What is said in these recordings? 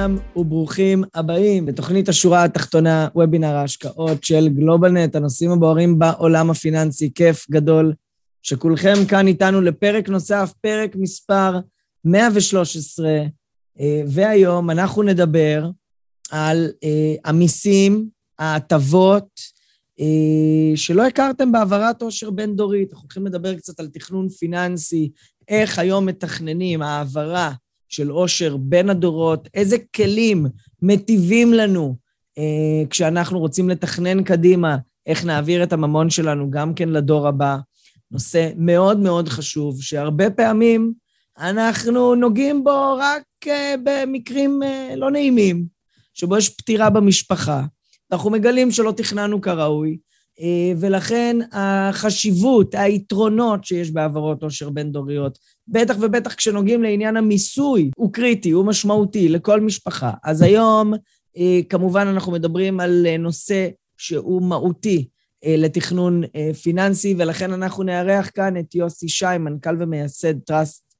שלום וברוכים הבאים בתוכנית השורה התחתונה, וובינר ההשקעות של גלובלנט, הנושאים הבוערים בעולם הפיננסי. כיף גדול שכולכם כאן איתנו לפרק נוסף, פרק מספר 113, אה, והיום אנחנו נדבר על אה, המיסים, ההטבות, אה, שלא הכרתם בהעברת עושר בין-דורית. אנחנו הולכים לדבר קצת על תכנון פיננסי, איך היום מתכננים העברה של עושר בין הדורות, איזה כלים מטיבים לנו אה, כשאנחנו רוצים לתכנן קדימה, איך נעביר את הממון שלנו גם כן לדור הבא. נושא מאוד מאוד חשוב, שהרבה פעמים אנחנו נוגעים בו רק אה, במקרים אה, לא נעימים, שבו יש פטירה במשפחה. אנחנו מגלים שלא תכננו כראוי, אה, ולכן החשיבות, היתרונות שיש בהעברות עושר בין-דוריות, בטח ובטח כשנוגעים לעניין המיסוי, הוא קריטי, הוא משמעותי לכל משפחה. אז היום, אה, כמובן, אנחנו מדברים על אה, נושא שהוא מהותי לתכנון פיננסי, ולכן אנחנו נארח כאן את יוסי שי, מנכ"ל ומייסד טראסט,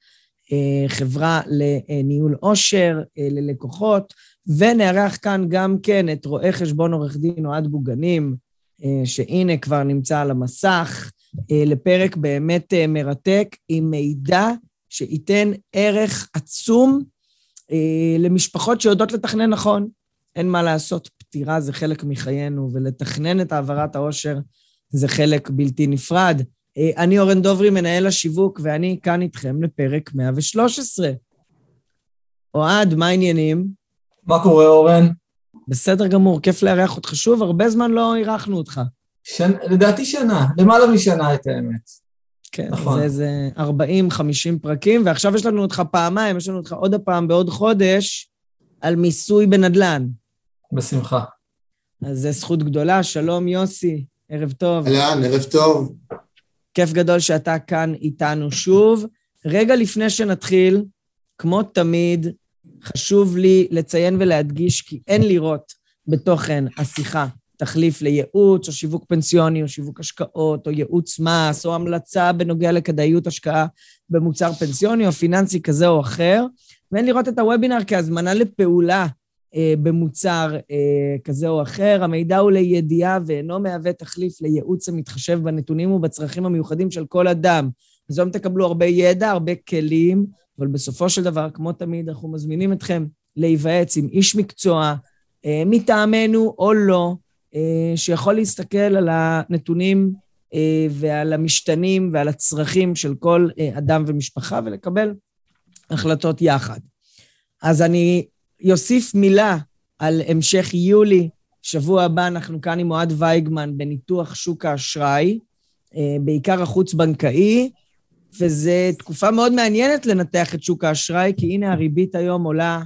חברה לניהול עושר ללקוחות, ונארח כאן גם כן את רואה חשבון עורך דין אוהד בוגנים, אה, שהנה כבר נמצא על המסך, אה, לפרק באמת אה, מרתק עם מידע שייתן ערך עצום למשפחות שיודעות לתכנן נכון. אין מה לעשות, פטירה זה חלק מחיינו, ולתכנן את העברת העושר זה חלק בלתי נפרד. אני אורן דוברי, מנהל השיווק, ואני כאן איתכם לפרק 113. אוהד, מה העניינים? מה קורה, אורן? בסדר גמור, כיף לארח אותך שוב, הרבה זמן לא אירחנו אותך. שנ... לדעתי שנה, למעלה משנה את האמת. כן, נכון. זה איזה 40-50 פרקים, ועכשיו יש לנו אותך פעמיים, יש לנו אותך עוד הפעם בעוד חודש על מיסוי בנדל"ן. בשמחה. אז זו זכות גדולה, שלום יוסי, ערב טוב. אהלן, ערב טוב. כיף גדול שאתה כאן איתנו שוב. רגע לפני שנתחיל, כמו תמיד, חשוב לי לציין ולהדגיש כי אין לראות בתוכן השיחה תחליף לייעוץ או שיווק פנסיוני או שיווק השקעות או ייעוץ מס או המלצה בנוגע לכדאיות השקעה במוצר פנסיוני או פיננסי כזה או אחר, ואין לראות את הוובינר כהזמנה לפעולה אה, במוצר אה, כזה או אחר. המידע הוא לידיעה ואינו מהווה תחליף לייעוץ המתחשב בנתונים ובצרכים המיוחדים של כל אדם. אז היום תקבלו הרבה ידע, הרבה כלים, אבל בסופו של דבר, כמו תמיד, אנחנו מזמינים אתכם להיוועץ עם איש מקצוע, אה, מטעמנו או לא, שיכול להסתכל על הנתונים אה, ועל המשתנים ועל הצרכים של כל אדם ומשפחה ולקבל החלטות יחד. אז אני אוסיף מילה על המשך יולי. שבוע הבא אנחנו כאן עם אוהד וייגמן בניתוח שוק האשראי, בעיקר החוץ-בנקאי, וזו תקופה מאוד מעניינת לנתח את שוק האשראי, כי הנה הריבית היום עולה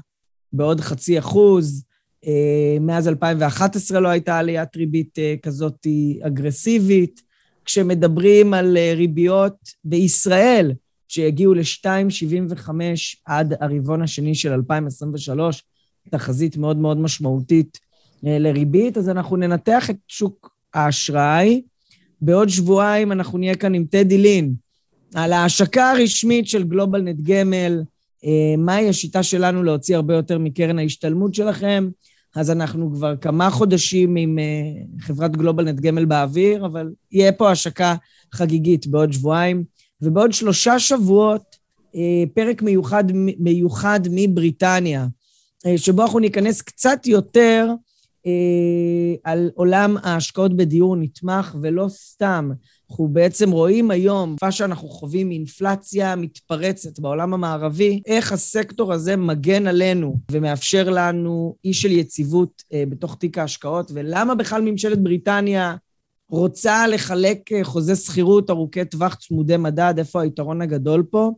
בעוד חצי אחוז. אה, מאז 2011 לא הייתה עליית ריבית אה, כזאת אגרסיבית. כשמדברים על אה, ריביות בישראל, שיגיעו ל-2.75 עד הרבעון השני של 2023, תחזית מאוד מאוד משמעותית לריבית, אז אנחנו ננתח את שוק האשראי. בעוד שבועיים אנחנו נהיה כאן עם טדי לין, על ההשקה הרשמית של גלובל נט גמל, מהי השיטה שלנו להוציא הרבה יותר מקרן ההשתלמות שלכם. אז אנחנו כבר כמה חודשים עם אה, חברת גלובל נט גמל באוויר, אבל יהיה פה השקה חגיגית בעוד שבועיים. ובעוד שלושה שבועות, אה, פרק מיוחד, מיוחד מבריטניה, שבו אנחנו ניכנס קצת יותר על עולם ההשקעות בדיור נתמך, ולא סתם אנחנו בעצם רואים היום, מה שאנחנו חווים אינפלציה מתפרצת בעולם המערבי, איך הסקטור הזה מגן עלינו ומאפשר לנו אי של יציבות אה, בתוך תיק ההשקעות, ולמה בכלל ממשלת בריטניה רוצה לחלק אה, חוזה שכירות ארוכי טווח צמודי מדד, איפה היתרון הגדול פה?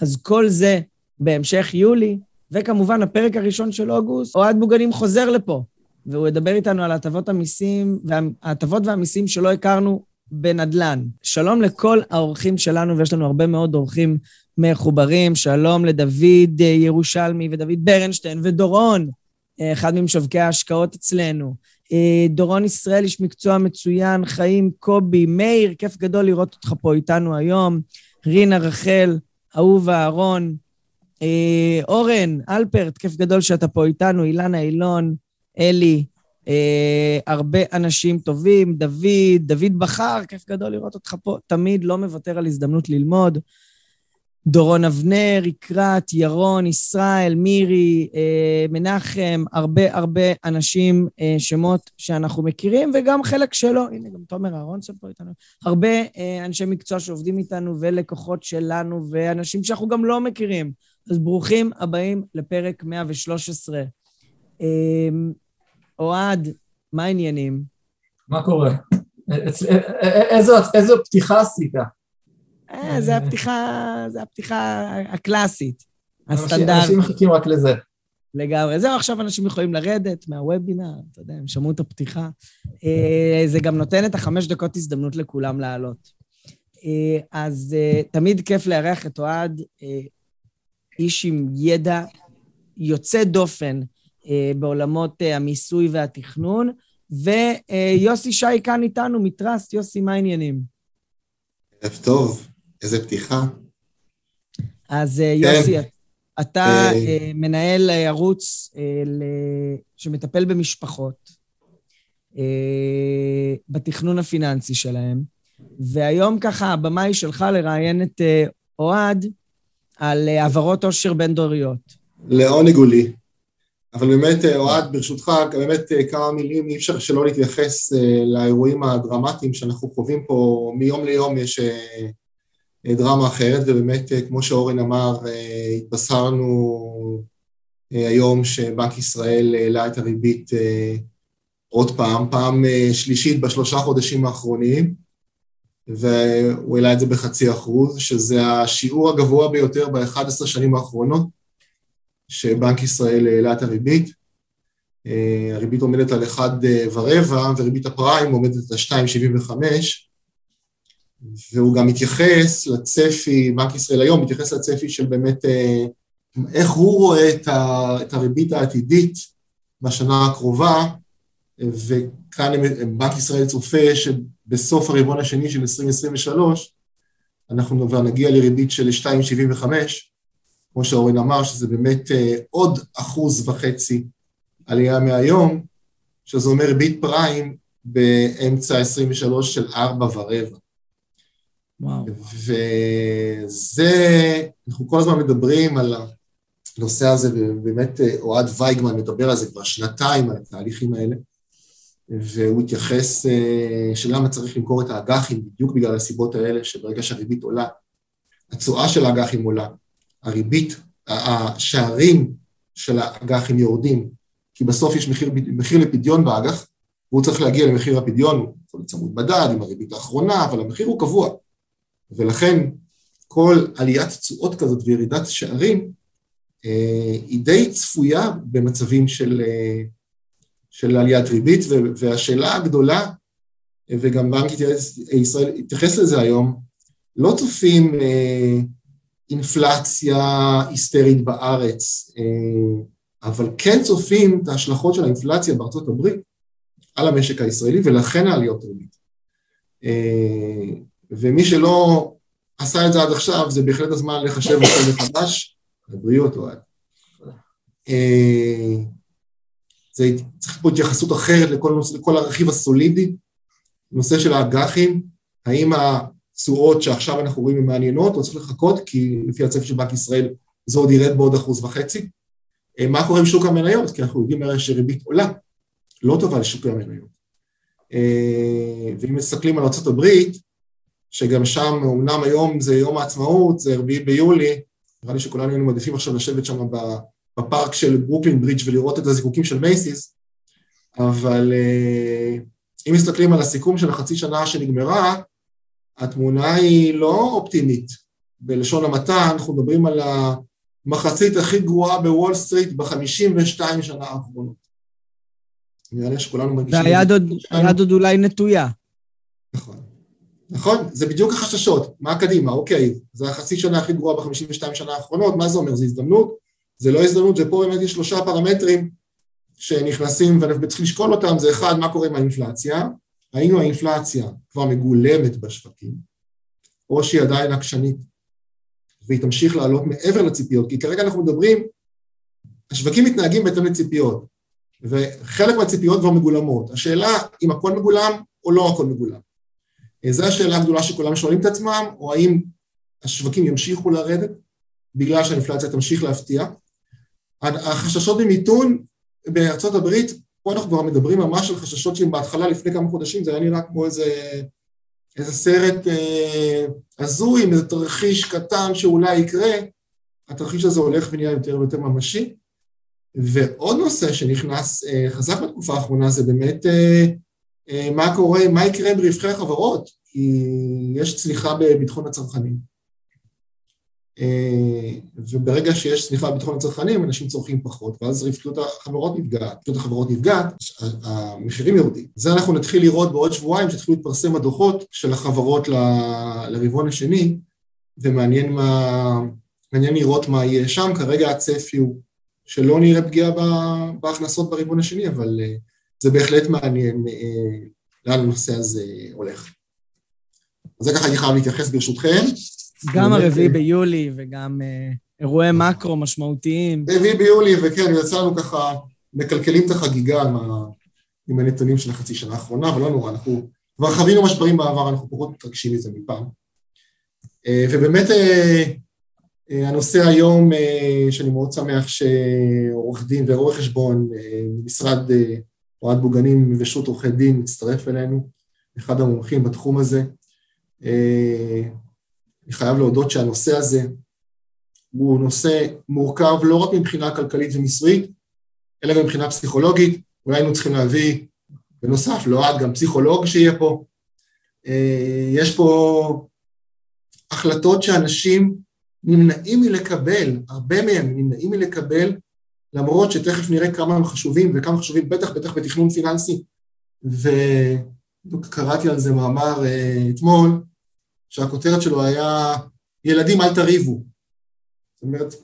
אז כל זה בהמשך יולי, וכמובן, הפרק הראשון של אוגוסט, אוהד בוגנים חוזר לפה, והוא ידבר איתנו על הטבות המיסים, ההטבות והמיסים שלא הכרנו בנדל"ן. שלום לכל האורחים שלנו, ויש לנו הרבה מאוד אורחים מחוברים. שלום לדוד אה, ירושלמי ודוד ברנשטיין ודורון, אה, אחד ממשווקי ההשקעות אצלנו. אה, דורון ישראל, איש מקצוע מצוין, חיים, קובי, מאיר, כיף גדול לראות אותך פה איתנו היום. רינה רחל, אהובה אהרון, אורן, אלפרט, כיף גדול שאתה פה איתנו, אילנה אילון, אלי, אה, הרבה אנשים טובים, דוד, דוד בכר, כיף גדול לראות אותך פה, תמיד לא מוותר על הזדמנות ללמוד. דורון אבנר, יקרת, ירון, ישראל, מירי, אה, מנחם, הרבה הרבה אנשים, אה, שמות שאנחנו מכירים, וגם חלק שלא. הנה, גם תומר אהרונסון פה איתנו. הרבה אה, אנשי מקצוע שעובדים איתנו, ולקוחות שלנו, ואנשים שאנחנו גם לא מכירים. אז ברוכים הבאים לפרק 113. אה, אוהד, מה העניינים? מה קורה? איזו, איזו פתיחה עשית? אה, זה הפתיחה, זה הפתיחה הקלאסית, הסטנדרט. אנשים מחכים רק לזה. לגמרי. זהו, עכשיו אנשים יכולים לרדת מהוובינר, אתה יודע, הם שמעו את הפתיחה. אה, זה גם נותן את החמש דקות הזדמנות לכולם לעלות. אה, אז תמיד כיף לארח את אוהד, איש עם ידע יוצא דופן אה, בעולמות אה, המיסוי והתכנון. ויוסי שי כאן איתנו מטראסט. יוסי, מה העניינים? ערב טוב, איזה פתיחה. אז אה, כן. יוסי, אתה מנהל ערוץ שמטפל במשפחות, בתכנון הפיננסי שלהם, והיום ככה הבמה היא שלך לראיין את אוהד על העברות עושר בין-דוריות. לעונג הוא לי. אבל באמת, אה, אוהד, ברשותך, באמת אה, כמה מילים, אי אפשר שלא להתייחס אה, לאירועים הדרמטיים שאנחנו חווים פה, מיום ליום יש דרמה אחרת, ובאמת, כמו שאורן אמר, התבשרנו היום שבנק ישראל העלה את הריבית עוד פעם, פעם שלישית בשלושה חודשים האחרונים, והוא העלה את זה בחצי אחוז, שזה השיעור הגבוה ביותר ב-11 שנים האחרונות. שבנק ישראל העלה את הריבית. אה, הריבית עומדת על 1 אה, וריבית הפריים עומדת על 2.75, והוא גם מתייחס לצפי, בנק ישראל היום מתייחס לצפי של באמת אה, איך הוא רואה את הריבית העתידית בשנה הקרובה, וכאן בנק ישראל צופה שבסוף הרבעון השני של 2023, אנחנו כבר נגיע לריבית של 2.75, כמו שאורן אמר, שזה באמת אה, עוד אחוז וחצי עלייה מהיום, שזה אומר ביט פריים באמצע 23 של ארבע ורבע. וואו. וזה, אנחנו כל הזמן מדברים על הנושא הזה, ובאמת אה, אוהד וייגמן מדבר על זה כבר שנתיים, על התהליכים האלה, והוא התייחס אה, שלמה צריך למכור את האג"חים בדיוק בגלל הסיבות האלה, שברגע שהריבית עולה, התשואה של האג"חים עולה, הריבית, השערים של האג"חים יורדים, כי בסוף יש מחיר, מחיר לפדיון באג"ח, והוא צריך להגיע למחיר הפדיון, יכול להיות צמוד מדד עם הריבית האחרונה, אבל המחיר הוא קבוע. ולכן כל עליית תשואות כזאת וירידת שערים אה, היא די צפויה במצבים של, אה, של עליית ריבית, והשאלה הגדולה, וגם בנק ישראל התייחס לזה היום, לא צופים אה, אינפלציה היסטרית בארץ, אה, אבל כן צופים את ההשלכות של האינפלציה בארצות הברית על המשק הישראלי, ולכן העליות ריבית. אה, ומי שלא עשה את זה עד עכשיו, זה בהחלט הזמן לחשב זה מחדש, לבריאות אוהד. אה, זה צריך פה התייחסות אחרת לכל, לכל הרכיב הסולידי, נושא של האג"חים, האם תשואות שעכשיו אנחנו רואים הן מעניינות, או צריך לחכות, כי לפי הצפי של בנק ישראל זה עוד ירד בעוד אחוז וחצי. אה, מה קורה עם שוק המניות? כי אנחנו יודעים הרי שריבית עולה, לא טובה לשוק המניות. אה, ואם מסתכלים על ארה"ב, שגם שם, אמנם היום זה יום העצמאות, זה רביעי ביולי, נראה לי שכולנו היינו מעדיפים עכשיו לשבת שם בפארק של ברוקלין ברידג' ולראות את הזיקוקים של מייסיס, אבל אה, אם מסתכלים על הסיכום של החצי שנה שנגמרה, התמונה היא לא אופטימית. בלשון המעטה אנחנו מדברים על מחצית הכי גרועה בוול סטריט ב-52 שנה האחרונות. נראה לי שכולנו מרגישים... והיד עוד, אולי נטויה. נכון. נכון, זה בדיוק החששות. מה קדימה? אוקיי, זה החצי שנה הכי גרועה ב-52 שנה האחרונות, מה זה אומר? זה הזדמנות? זה לא הזדמנות, ופה באמת יש שלושה פרמטרים שנכנסים ואנחנו צריכים לשקול אותם, זה אחד, מה קורה עם האינפלציה? האם האינפלציה כבר מגולמת בשווקים, או שהיא עדיין עקשנית, והיא תמשיך לעלות מעבר לציפיות, כי כרגע אנחנו מדברים, השווקים מתנהגים בהתאם לציפיות, וחלק מהציפיות כבר מגולמות. השאלה אם הכל מגולם או לא הכל מגולם. זו השאלה הגדולה שכולם שואלים את עצמם, או האם השווקים ימשיכו לרדת בגלל שהאינפלציה תמשיך להפתיע. החששות ממיתון בארצות הברית, פה אנחנו כבר מדברים ממש על חששות שהם בהתחלה, לפני כמה חודשים, זה היה נראה כמו איזה, איזה סרט אה, הזוי, עם איזה תרחיש קטן שאולי יקרה, התרחיש הזה הולך ונהיה יותר ויותר ממשי. ועוד נושא שנכנס אה, חזק בתקופה האחרונה זה באמת אה, אה, מה קורה, מה יקרה עם רווחי החברות, כי יש צליחה בביטחון הצרכנים. אה, וברגע שיש צניחה בביטחון הצרכנים, אנשים צורכים פחות, ואז רווחיות החברות נפגעת, רווחיות החברות נפגעת, המחירים יורדים. זה אנחנו נתחיל לראות בעוד שבועיים, שיתחילו להתפרסם הדוחות של החברות לרבעון השני, ומעניין מה, מעניין לראות מה יהיה שם, כרגע הצפי הוא שלא נראה פגיעה בהכנסות ברבעון השני, אבל אה, זה בהחלט מעניין אה, לאן הנושא הזה הולך. אז זה ככה אני חייב להתייחס ברשותכם. גם הרביעי ביולי וגם uh, אירועי מקרו משמעותיים. רביעי ביולי, וכן, יצאנו ככה, מקלקלים את החגיגה עם, ה, עם הנתונים של החצי שנה האחרונה, אבל לא נורא, אנחנו כבר חווינו משברים בעבר, אנחנו פחות מתרגשים מזה מפעם. Uh, ובאמת, uh, uh, הנושא היום, uh, שאני מאוד שמח שעורך דין ועורך חשבון, uh, משרד uh, אוהד בוגנים ושות' עורכי דין מצטרף אלינו, אחד המומחים בתחום הזה. אני חייב להודות שהנושא הזה הוא נושא מורכב לא רק מבחינה כלכלית ומיסויית, אלא גם מבחינה פסיכולוגית. אולי היינו צריכים להביא, בנוסף, לא עד, גם פסיכולוג שיהיה פה. אה, יש פה החלטות שאנשים נמנעים מלקבל, הרבה מהם נמנעים מלקבל, למרות שתכף נראה כמה הם חשובים, וכמה חשובים בטח, בטח בתכנון פיננסי. וקראתי על זה מאמר אה, אתמול, שהכותרת שלו היה ילדים אל תריבו. זאת אומרת,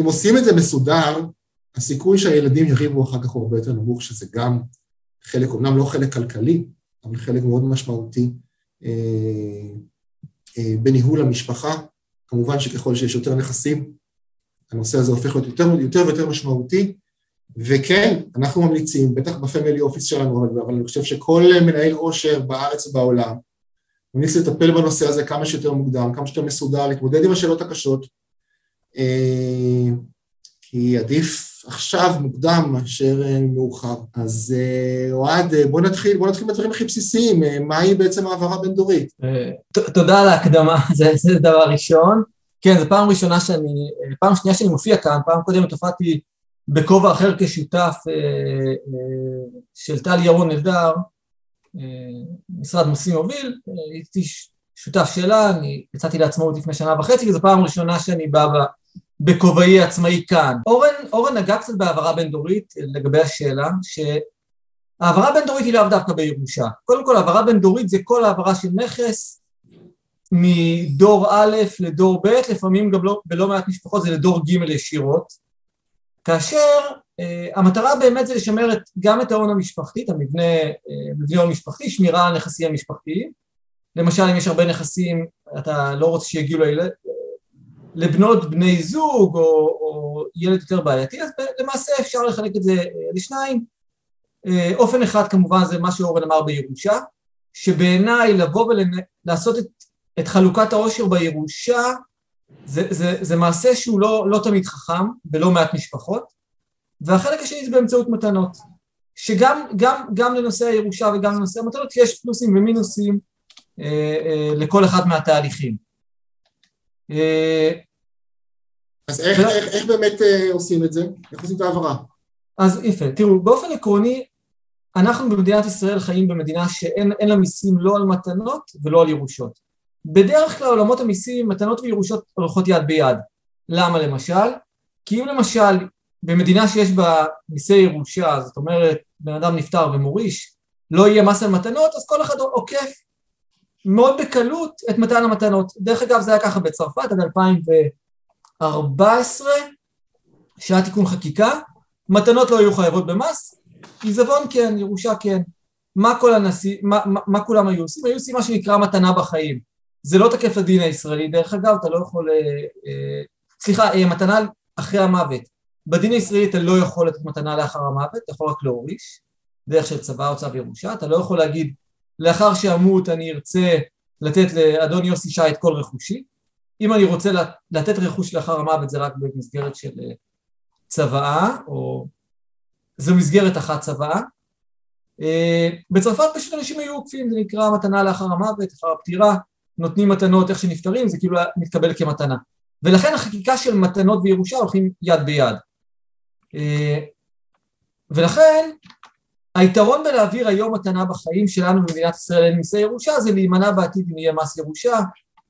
אם עושים את זה מסודר, הסיכוי שהילדים יריבו אחר כך הוא הרבה יותר נמוך, שזה גם חלק, אמנם לא חלק כלכלי, אבל חלק מאוד משמעותי אה, אה, בניהול המשפחה. כמובן שככל שיש יותר נכסים, הנושא הזה הופך להיות יותר, יותר ויותר משמעותי, וכן, אנחנו ממליצים, בטח בפמילי אופיס שלנו, אבל אני חושב שכל מנהל עושר בארץ ובעולם, ממליץ לטפל בנושא הזה כמה שיותר מוקדם, כמה שיותר מסודר, להתמודד עם השאלות הקשות, אה, כי עדיף עכשיו מוקדם מאשר אה, מאוחר. אז אה, אוהד, בוא נתחיל, בוא נתחיל בדברים הכי בסיסיים, מהי בעצם העברה בין-דורית? תודה על ההקדמה, זה, זה דבר ראשון. כן, זו פעם ראשונה שאני, פעם שנייה שאני מופיע כאן, פעם קודמת הופעתי בכובע אחר כשותף של טל ירון אלדר, משרד נושאים הוביל, הייתי שותף שלה, אני יצאתי לעצמאות לפני שנה וחצי, וזו פעם ראשונה שאני בא בכובעי עצמאי כאן. אורן, אורן נגע קצת בהעברה בין דורית לגבי השאלה, שהעברה בין דורית היא לאו דווקא בירושה. קודם כל העברה בין דורית זה כל העברה של נכס מדור א' לדור ב', לפעמים גם לא, בלא מעט משפחות זה לדור ג' ישירות, כאשר המטרה באמת זה לשמר את, גם את ההון המשפחתי, את המבנה, uh, מבנה הון משפחתי, שמירה על נכסים המשפחתיים. למשל, אם יש הרבה נכסים, אתה לא רוצה שיגיעו לילד, לבנות בני זוג או, או ילד יותר בעייתי, אז למעשה אפשר לחלק את זה לשניים. אופן אחד כמובן זה מה שאורן אמר בירושה, שבעיניי לבוא ולעשות את, את חלוקת העושר בירושה זה, זה, זה מעשה שהוא לא, לא תמיד חכם בלא מעט משפחות. והחלק השני זה באמצעות מתנות, שגם גם, גם לנושא הירושה וגם לנושא המתנות יש פלוסים ומינוסים אה, אה, לכל אחד מהתהליכים. אה, אז איך, ו... איך, איך באמת אה, עושים את זה? איך עושים את ההעברה? אז יפה, תראו, באופן עקרוני, אנחנו במדינת ישראל חיים במדינה שאין לה מיסים לא על מתנות ולא על ירושות. בדרך כלל עולמות המיסים, מתנות וירושות הולכות יד ביד. למה למשל? כי אם למשל במדינה שיש בה מיסי ירושה, זאת אומרת בן אדם נפטר ומוריש, לא יהיה מס על מתנות, אז כל אחד עוקף מאוד בקלות את מתן המתנות. דרך אגב זה היה ככה בצרפת עד 2014, שהיה תיקון חקיקה, מתנות לא היו חייבות במס, עיזבון כן, ירושה כן. מה כל הנשיא, מה, מה, מה כולם היו עושים? היו עושים מה שנקרא מתנה בחיים. זה לא תקף לדין הישראלי, דרך אגב, אתה לא יכול... אה, אה, סליחה, אה, מתנה אחרי המוות. בדין הישראלי אתה לא יכול לתת מתנה לאחר המוות, אתה יכול רק להוריש, דרך של צבא או צו ירושה, אתה לא יכול להגיד, לאחר שאמות אני ארצה לתת לאדון יוסי שי את כל רכושי, אם אני רוצה לתת רכוש לאחר המוות זה רק במסגרת של אה, צוואה, או זו מסגרת אחת צוואה. אה, בצרפת פשוט אנשים היו עוקפים, זה נקרא מתנה לאחר המוות, אחר הפטירה, נותנים מתנות איך שנפטרים, זה כאילו מתקבל כמתנה. ולכן החקיקה של מתנות וירושה הולכים יד ביד. אה, ולכן היתרון בלהעביר היום מתנה בחיים שלנו במדינת ישראל אין מיסי ירושה זה להימנע בעתיד אם יהיה מס ירושה.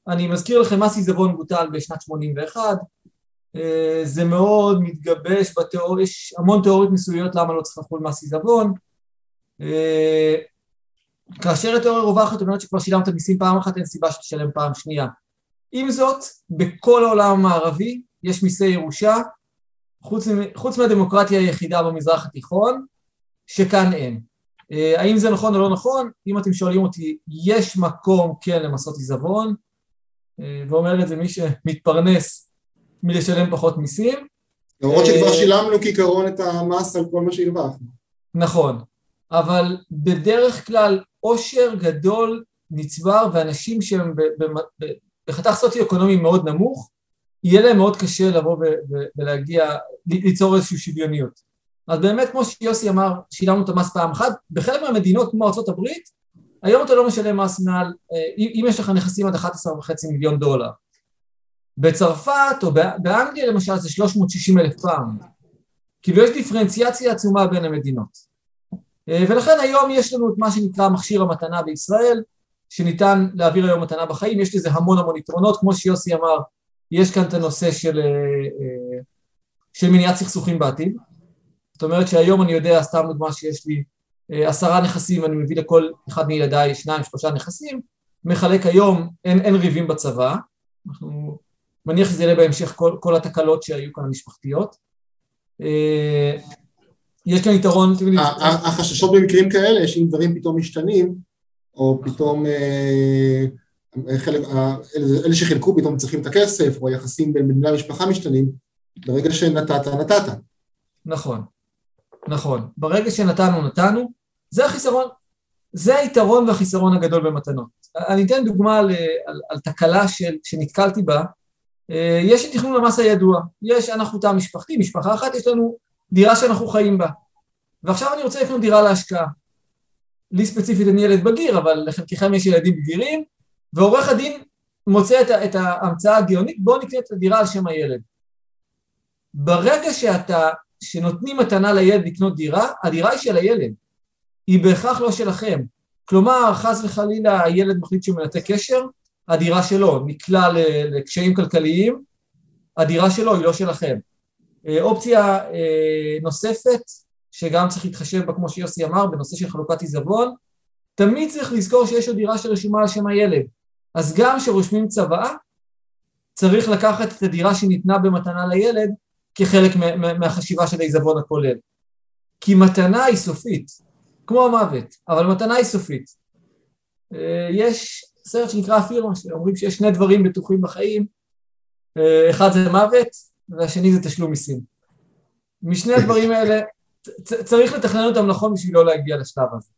אני מזכיר לכם מס עיזבון בוטל בשנת 81, אה, זה מאוד מתגבש בתיאוריה, יש המון תיאוריות מסוימות למה לא צריך לחול מס עיזבון. אה, כאשר התיאוריה רווחת אומרת שכבר שילמת מיסים פעם אחת אין סיבה שתשלם פעם שנייה. עם זאת, בכל העולם המערבי יש מיסי ירושה, חוץ, חוץ מהדמוקרטיה היחידה במזרח התיכון, שכאן אין. אה, האם זה נכון או לא נכון? אם אתם שואלים אותי, יש מקום כן למסות עיזבון, אה, ואומר את זה מי שמתפרנס מלשלם פחות מיסים. למרות שכבר אה, שילמנו כעיקרון את המס על כל מה שהרווחנו. נכון, אבל בדרך כלל עושר גדול נצבר ואנשים שהם בחתך סוציו-אקונומי מאוד נמוך, יהיה להם מאוד קשה לבוא ולהגיע, ליצור איזושהי שוויוניות. אז באמת כמו שיוסי אמר, שילמנו את המס פעם אחת, בחלק מהמדינות כמו ארה"ב, היום אתה לא משלם מס מעל, אה, אם יש לך נכסים עד 11.5 מיליון דולר. בצרפת או באנגליה למשל זה 360 אלף פעם. כאילו יש דיפרנציאציה עצומה בין המדינות. אה, ולכן היום יש לנו את מה שנקרא מכשיר המתנה בישראל, שניתן להעביר היום מתנה בחיים, יש לזה המון המון יתרונות, כמו שיוסי אמר, יש כאן את הנושא של, אה, של מניעת סכסוכים בעתיד, זאת אומרת שהיום אני יודע, סתם דוגמה שיש לי אה, עשרה נכסים, אני מביא לכל אחד מילדיי שניים, שלושה נכסים, מחלק היום, אין, אין ריבים בצבא, אנחנו מניח שזה יהיה בהמשך כל, כל התקלות שהיו כאן המשפחתיות. אה, יש כאן יתרון... החששות במקרים כאלה, שאם דברים פתאום משתנים, או פתאום אה, חלק, אלה שחילקו פתאום צריכים את הכסף, או היחסים בין בני המשפחה משתנים, ברגע שנתת, נתת. נכון. נכון. ברגע שנתנו, נתנו. זה החיסרון, זה היתרון והחיסרון הגדול במתנות. אני אתן דוגמה על, על, על תקלה של, שנתקלתי בה. אה, יש את תכנון המס הידוע. יש, אנחנו תא משפחתי, משפחה אחת, יש לנו דירה שאנחנו חיים בה. ועכשיו אני רוצה לקנות דירה להשקעה. לי ספציפית אני ילד בגיר, אבל לחלקכם יש ילדים בגירים, ועורך הדין מוצא את, את ההמצאה הגאונית, בואו נקנה את הדירה על שם הילד. ברגע שאתה שנותנים מתנה לילד לקנות דירה, הדירה היא של הילד, היא בהכרח לא שלכם. כלומר, חס וחלילה הילד מחליט שהוא מנתק קשר, הדירה שלו נקלע לקשיים כלכליים, הדירה שלו היא לא שלכם. אה, אופציה אה, נוספת, שגם צריך להתחשב בה, כמו שיוסי אמר, בנושא של חלוקת עיזבון, תמיד צריך לזכור שיש לו דירה שרשומה על שם הילד. אז גם כשרושמים צוואה, צריך לקחת את הדירה שניתנה במתנה לילד כחלק מהחשיבה של העיזבון הכולל. כי מתנה היא סופית, כמו המוות, אבל מתנה היא סופית. אה, יש סרט שנקרא פירמה, שאומרים שיש שני דברים בטוחים בחיים, אה, אחד זה מוות והשני זה תשלום מיסים. משני הדברים האלה צריך לתכנן אותם נכון בשביל לא להגיע לשלב הזה.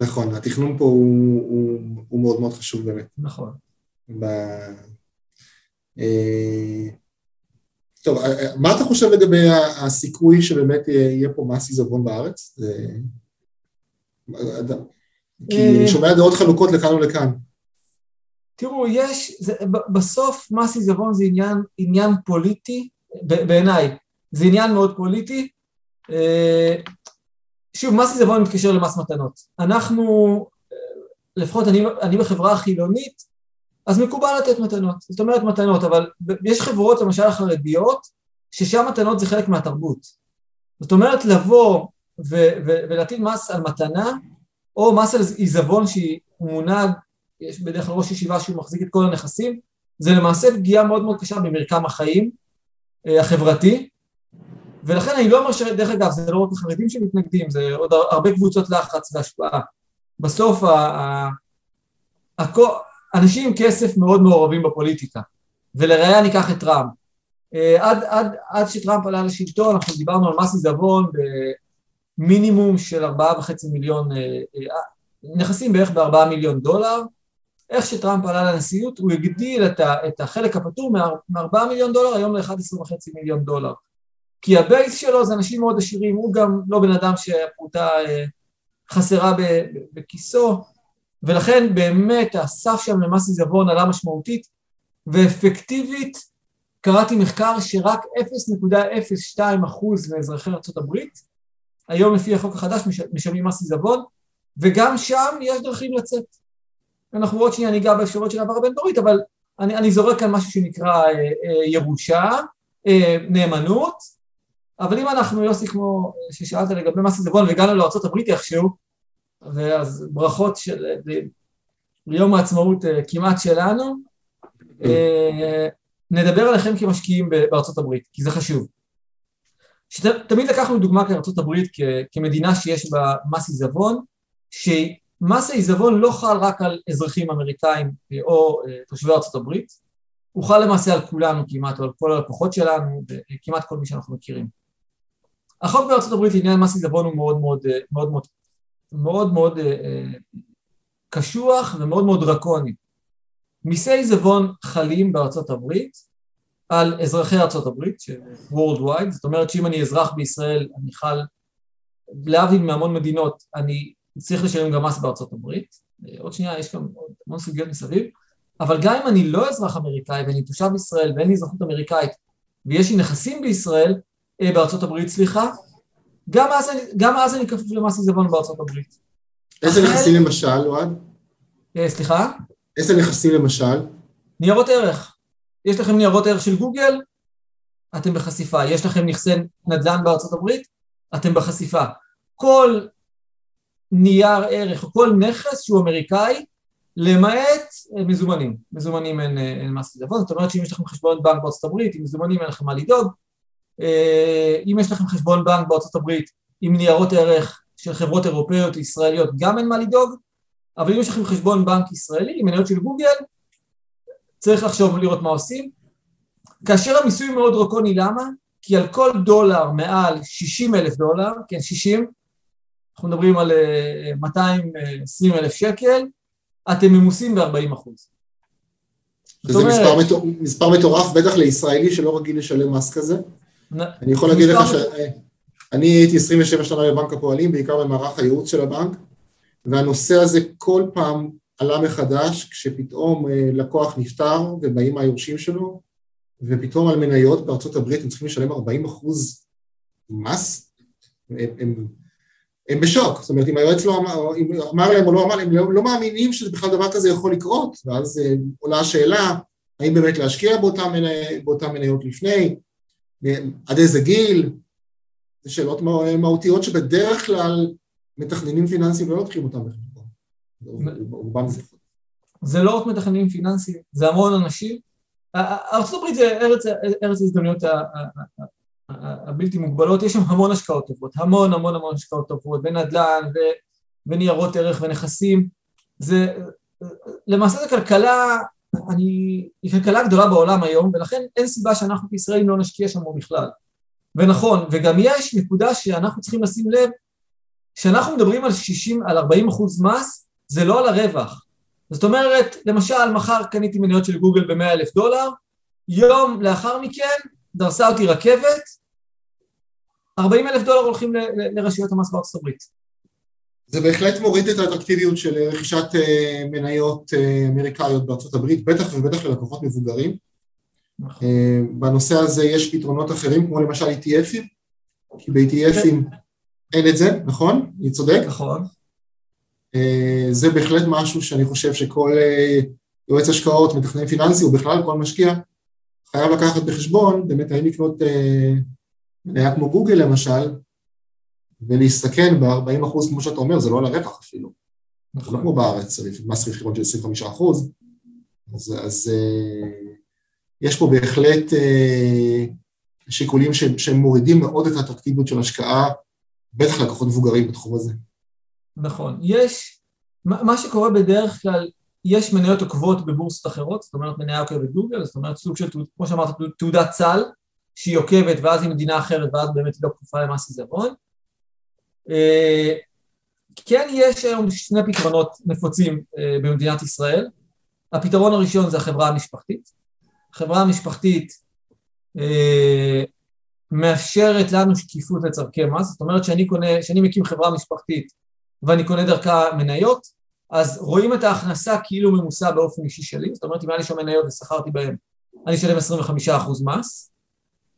נכון, התכנון פה הוא, הוא, הוא מאוד מאוד חשוב באמת. נכון. ב... אה, טוב, אה, אה, מה אתה חושב לגבי הסיכוי שבאמת יהיה פה מס עיזבון בארץ? כי אני שומע דעות חלוקות לכאן ולכאן. תראו, יש, זה, בסוף מס עיזבון זה עניין, עניין פוליטי, בעיניי, זה עניין מאוד פוליטי. שוב, מס עיזבון מתקשר למס מתנות. אנחנו, לפחות אני, אני בחברה החילונית, אז מקובל לתת מתנות, זאת אומרת מתנות, אבל יש חברות למשל החרדיות, ששם מתנות זה חלק מהתרבות. זאת אומרת לבוא ו- ו- ולהטיל מס על מתנה, או מס על עיזבון שהוא מונהג, יש בדרך כלל ראש ישיבה שהוא מחזיק את כל הנכסים, זה למעשה פגיעה מאוד מאוד קשה במרקם החיים אה, החברתי, ולכן אני לא אומר ש... דרך אגב, זה לא רק החרדים שמתנגדים, זה עוד הרבה קבוצות לחץ והשפעה. בסוף ה... ה... ה... אנשים עם כסף מאוד מעורבים בפוליטיקה, ולראיה ניקח את טראמפ. אה, עד, עד, עד שטראמפ עלה לשלטון, אנחנו דיברנו על מס עיזבון במינימום של ארבעה וחצי מיליון, אה, אה, נכסים בערך בארבעה מיליון דולר. איך שטראמפ עלה לנשיאות, הוא הגדיל את, ה, את החלק הפטור מארבעה מיליון דולר היום ל-11 וחצי מיליון דולר. כי ה base שלו זה אנשים מאוד עשירים, הוא גם לא בן אדם שהפרוטה חסרה בכיסו, ולכן באמת הסף שם למס עיזבון עלה משמעותית, ואפקטיבית קראתי מחקר שרק 0.02% מאזרחי ארה"ב היום לפי החוק החדש משלמים מס עיזבון, וגם שם יש דרכים לצאת. אנחנו עוד שנייה ניגע באפשרויות של העברה בין-דורית, אבל אני, אני זורק כאן משהו שנקרא אה, אה, ירושה, אה, נאמנות, אבל אם אנחנו, יוסי, כמו ששאלת לגבי מס עיזבון והגענו לארה"ב איכשהו, ואז ברכות של, ליום העצמאות אה, כמעט שלנו, אה, נדבר עליכם כמשקיעים בארצות הברית, כי זה חשוב. תמיד לקחנו דוגמה כארצות הברית כמדינה שיש בה מס עיזבון, שמס העיזבון לא חל רק על אזרחים אמריקאים אה, או תושבי ארצות הברית, הוא חל למעשה על כולנו כמעט, או על כל הלקוחות שלנו, וכמעט כל מי שאנחנו מכירים. החוק בארצות הברית לעניין מס עיזבון הוא מאוד מאוד, מאוד, מאוד מאוד מאוד אה, אה, קשוח ומאוד מאוד דרקוני. מיסי עיזבון חלים בארצות הברית על אזרחי ארצות הברית, worldwide, זאת אומרת שאם אני אזרח בישראל אני חל, להבדיל מהמון מדינות, אני צריך לשלם גם מס בארצות הברית, אה, עוד שנייה יש גם עוד המון סוגיות מסביב, אבל גם אם אני לא אזרח אמריקאי ואני תושב ישראל ואין לי אזרחות אמריקאית ויש לי נכסים בישראל, בארצות הברית סליחה, גם אז, גם אז אני כפוף למס עיזבון בארצות הברית. איזה אחרי... נכסים למשל, אוהד? אה, סליחה? איזה נכסים למשל? ניירות ערך. יש לכם ניירות ערך של גוגל, אתם בחשיפה. יש לכם נכסי נדל"ן בארצות הברית, אתם בחשיפה. כל נייר ערך או כל נכס שהוא אמריקאי, למעט אה, מזומנים. מזומנים אין, אה, אין מס עיזבון, זאת אומרת שאם יש לכם חשבון בנק בארצות הברית, עם מזומנים אין לכם מה לדאוג, אה, אם יש לכם חשבון בנק בארצות הברית עם ניירות ערך של חברות אירופאיות ישראליות גם אין מה לדאוג, אבל אם יש לכם חשבון בנק ישראלי עם מניות של גוגל, צריך לחשוב ולראות מה עושים. כאשר המיסוי מאוד דרקוני, למה? כי על כל דולר מעל 60 אלף דולר, כן 60, אנחנו מדברים על 220 אה, אלף שקל, אתם ממוסים ב-40 אחוז. זה אומרת, מספר, מספר מטורף, בטח לישראלי שלא רגיל לשלם מס כזה. אני יכול להגיד לך שאני הייתי 27 שנה בבנק הפועלים, בעיקר במערך הייעוץ של הבנק, והנושא הזה כל פעם עלה מחדש כשפתאום אה, לקוח נפטר ובאים היורשים שלו, ופתאום על מניות בארצות הברית הם צריכים לשלם 40 אחוז מס, הם, הם, הם בשוק, זאת אומרת אם היועץ לא אמר, אם אמר להם או לא אמר להם, הם לא, לא מאמינים שבכלל דבר כזה יכול לקרות, ואז אה, עולה השאלה האם באמת להשקיע באותן מניות לפני, עד איזה גיל, זה שאלות מהותיות שבדרך כלל מתכננים פיננסיים לא לוקחים אותם בחשבון. רובם זה. זה לא רק מתכננים פיננסיים, זה המון אנשים. ארה"ב זה ארץ, ארץ ההזדמנויות הבלתי מוגבלות, יש שם המון השקעות טובות, המון המון המון השקעות טובות, בנדל"ן וניירות ערך ונכסים. זה, למעשה זו כלכלה אני, היא כלכלה גדולה בעולם היום, ולכן אין סיבה שאנחנו כישראלים לא נשקיע שם בכלל. ונכון, וגם יש נקודה שאנחנו צריכים לשים לב, כשאנחנו מדברים על 60, על 40 אחוז מס, זה לא על הרווח. זאת אומרת, למשל, מחר קניתי מניות של גוגל ב-100 אלף דולר, יום לאחר מכן דרסה אותי רכבת, 40 אלף דולר הולכים לרשויות המס בארצות הברית. זה בהחלט מוריד את האטרקטיביות של רכישת אה, מניות אה, אמריקאיות בארצות הברית, בטח ובטח ללקוחות מבוגרים. נכון. אה, בנושא הזה יש פתרונות אחרים, כמו למשל ETFים, כי ב-ETFים אין את זה, נכון? אני צודק? נכון. זה בהחלט משהו שאני חושב שכל יועץ השקעות, מתכנן פיננסי, או בכלל כל משקיע, חייב לקחת בחשבון, באמת האם לקנות מניה כמו גוגל למשל, ולהסתכן ב-40 אחוז, כמו שאתה אומר, זה לא על הרווח אפילו. נכון. לא כמו בארץ, מס רכיבות של 25 אחוז. אז, אז אה, יש פה בהחלט אה, שיקולים שהם מורידים מאוד את האטרקטיביות של השקעה, בטח לקוחות מבוגרים בתחום הזה. נכון. יש, מה שקורה בדרך כלל, יש מניות עוקבות בבורסות אחרות, זאת אומרת מניה עוקבת גוגל, זאת אומרת סוג של, כמו שאמרת, תעודת סל, שהיא עוקבת ואז היא מדינה אחרת ואז באמת היא לא כפופה למס עיזבון. אה, כן יש היום שני פתרונות נפוצים אה, במדינת ישראל. הפתרון הראשון זה החברה המשפחתית. החברה המשפחתית אה, מאפשרת לנו שקיפות לצורכי מס, זאת אומרת שאני קונה, שאני מקים חברה משפחתית ואני קונה דרכה מניות, אז רואים את ההכנסה כאילו ממוסה באופן אישי שלי, זאת אומרת אם היה לי שם מניות ושכרתי בהן, אני אשלם 25% מס,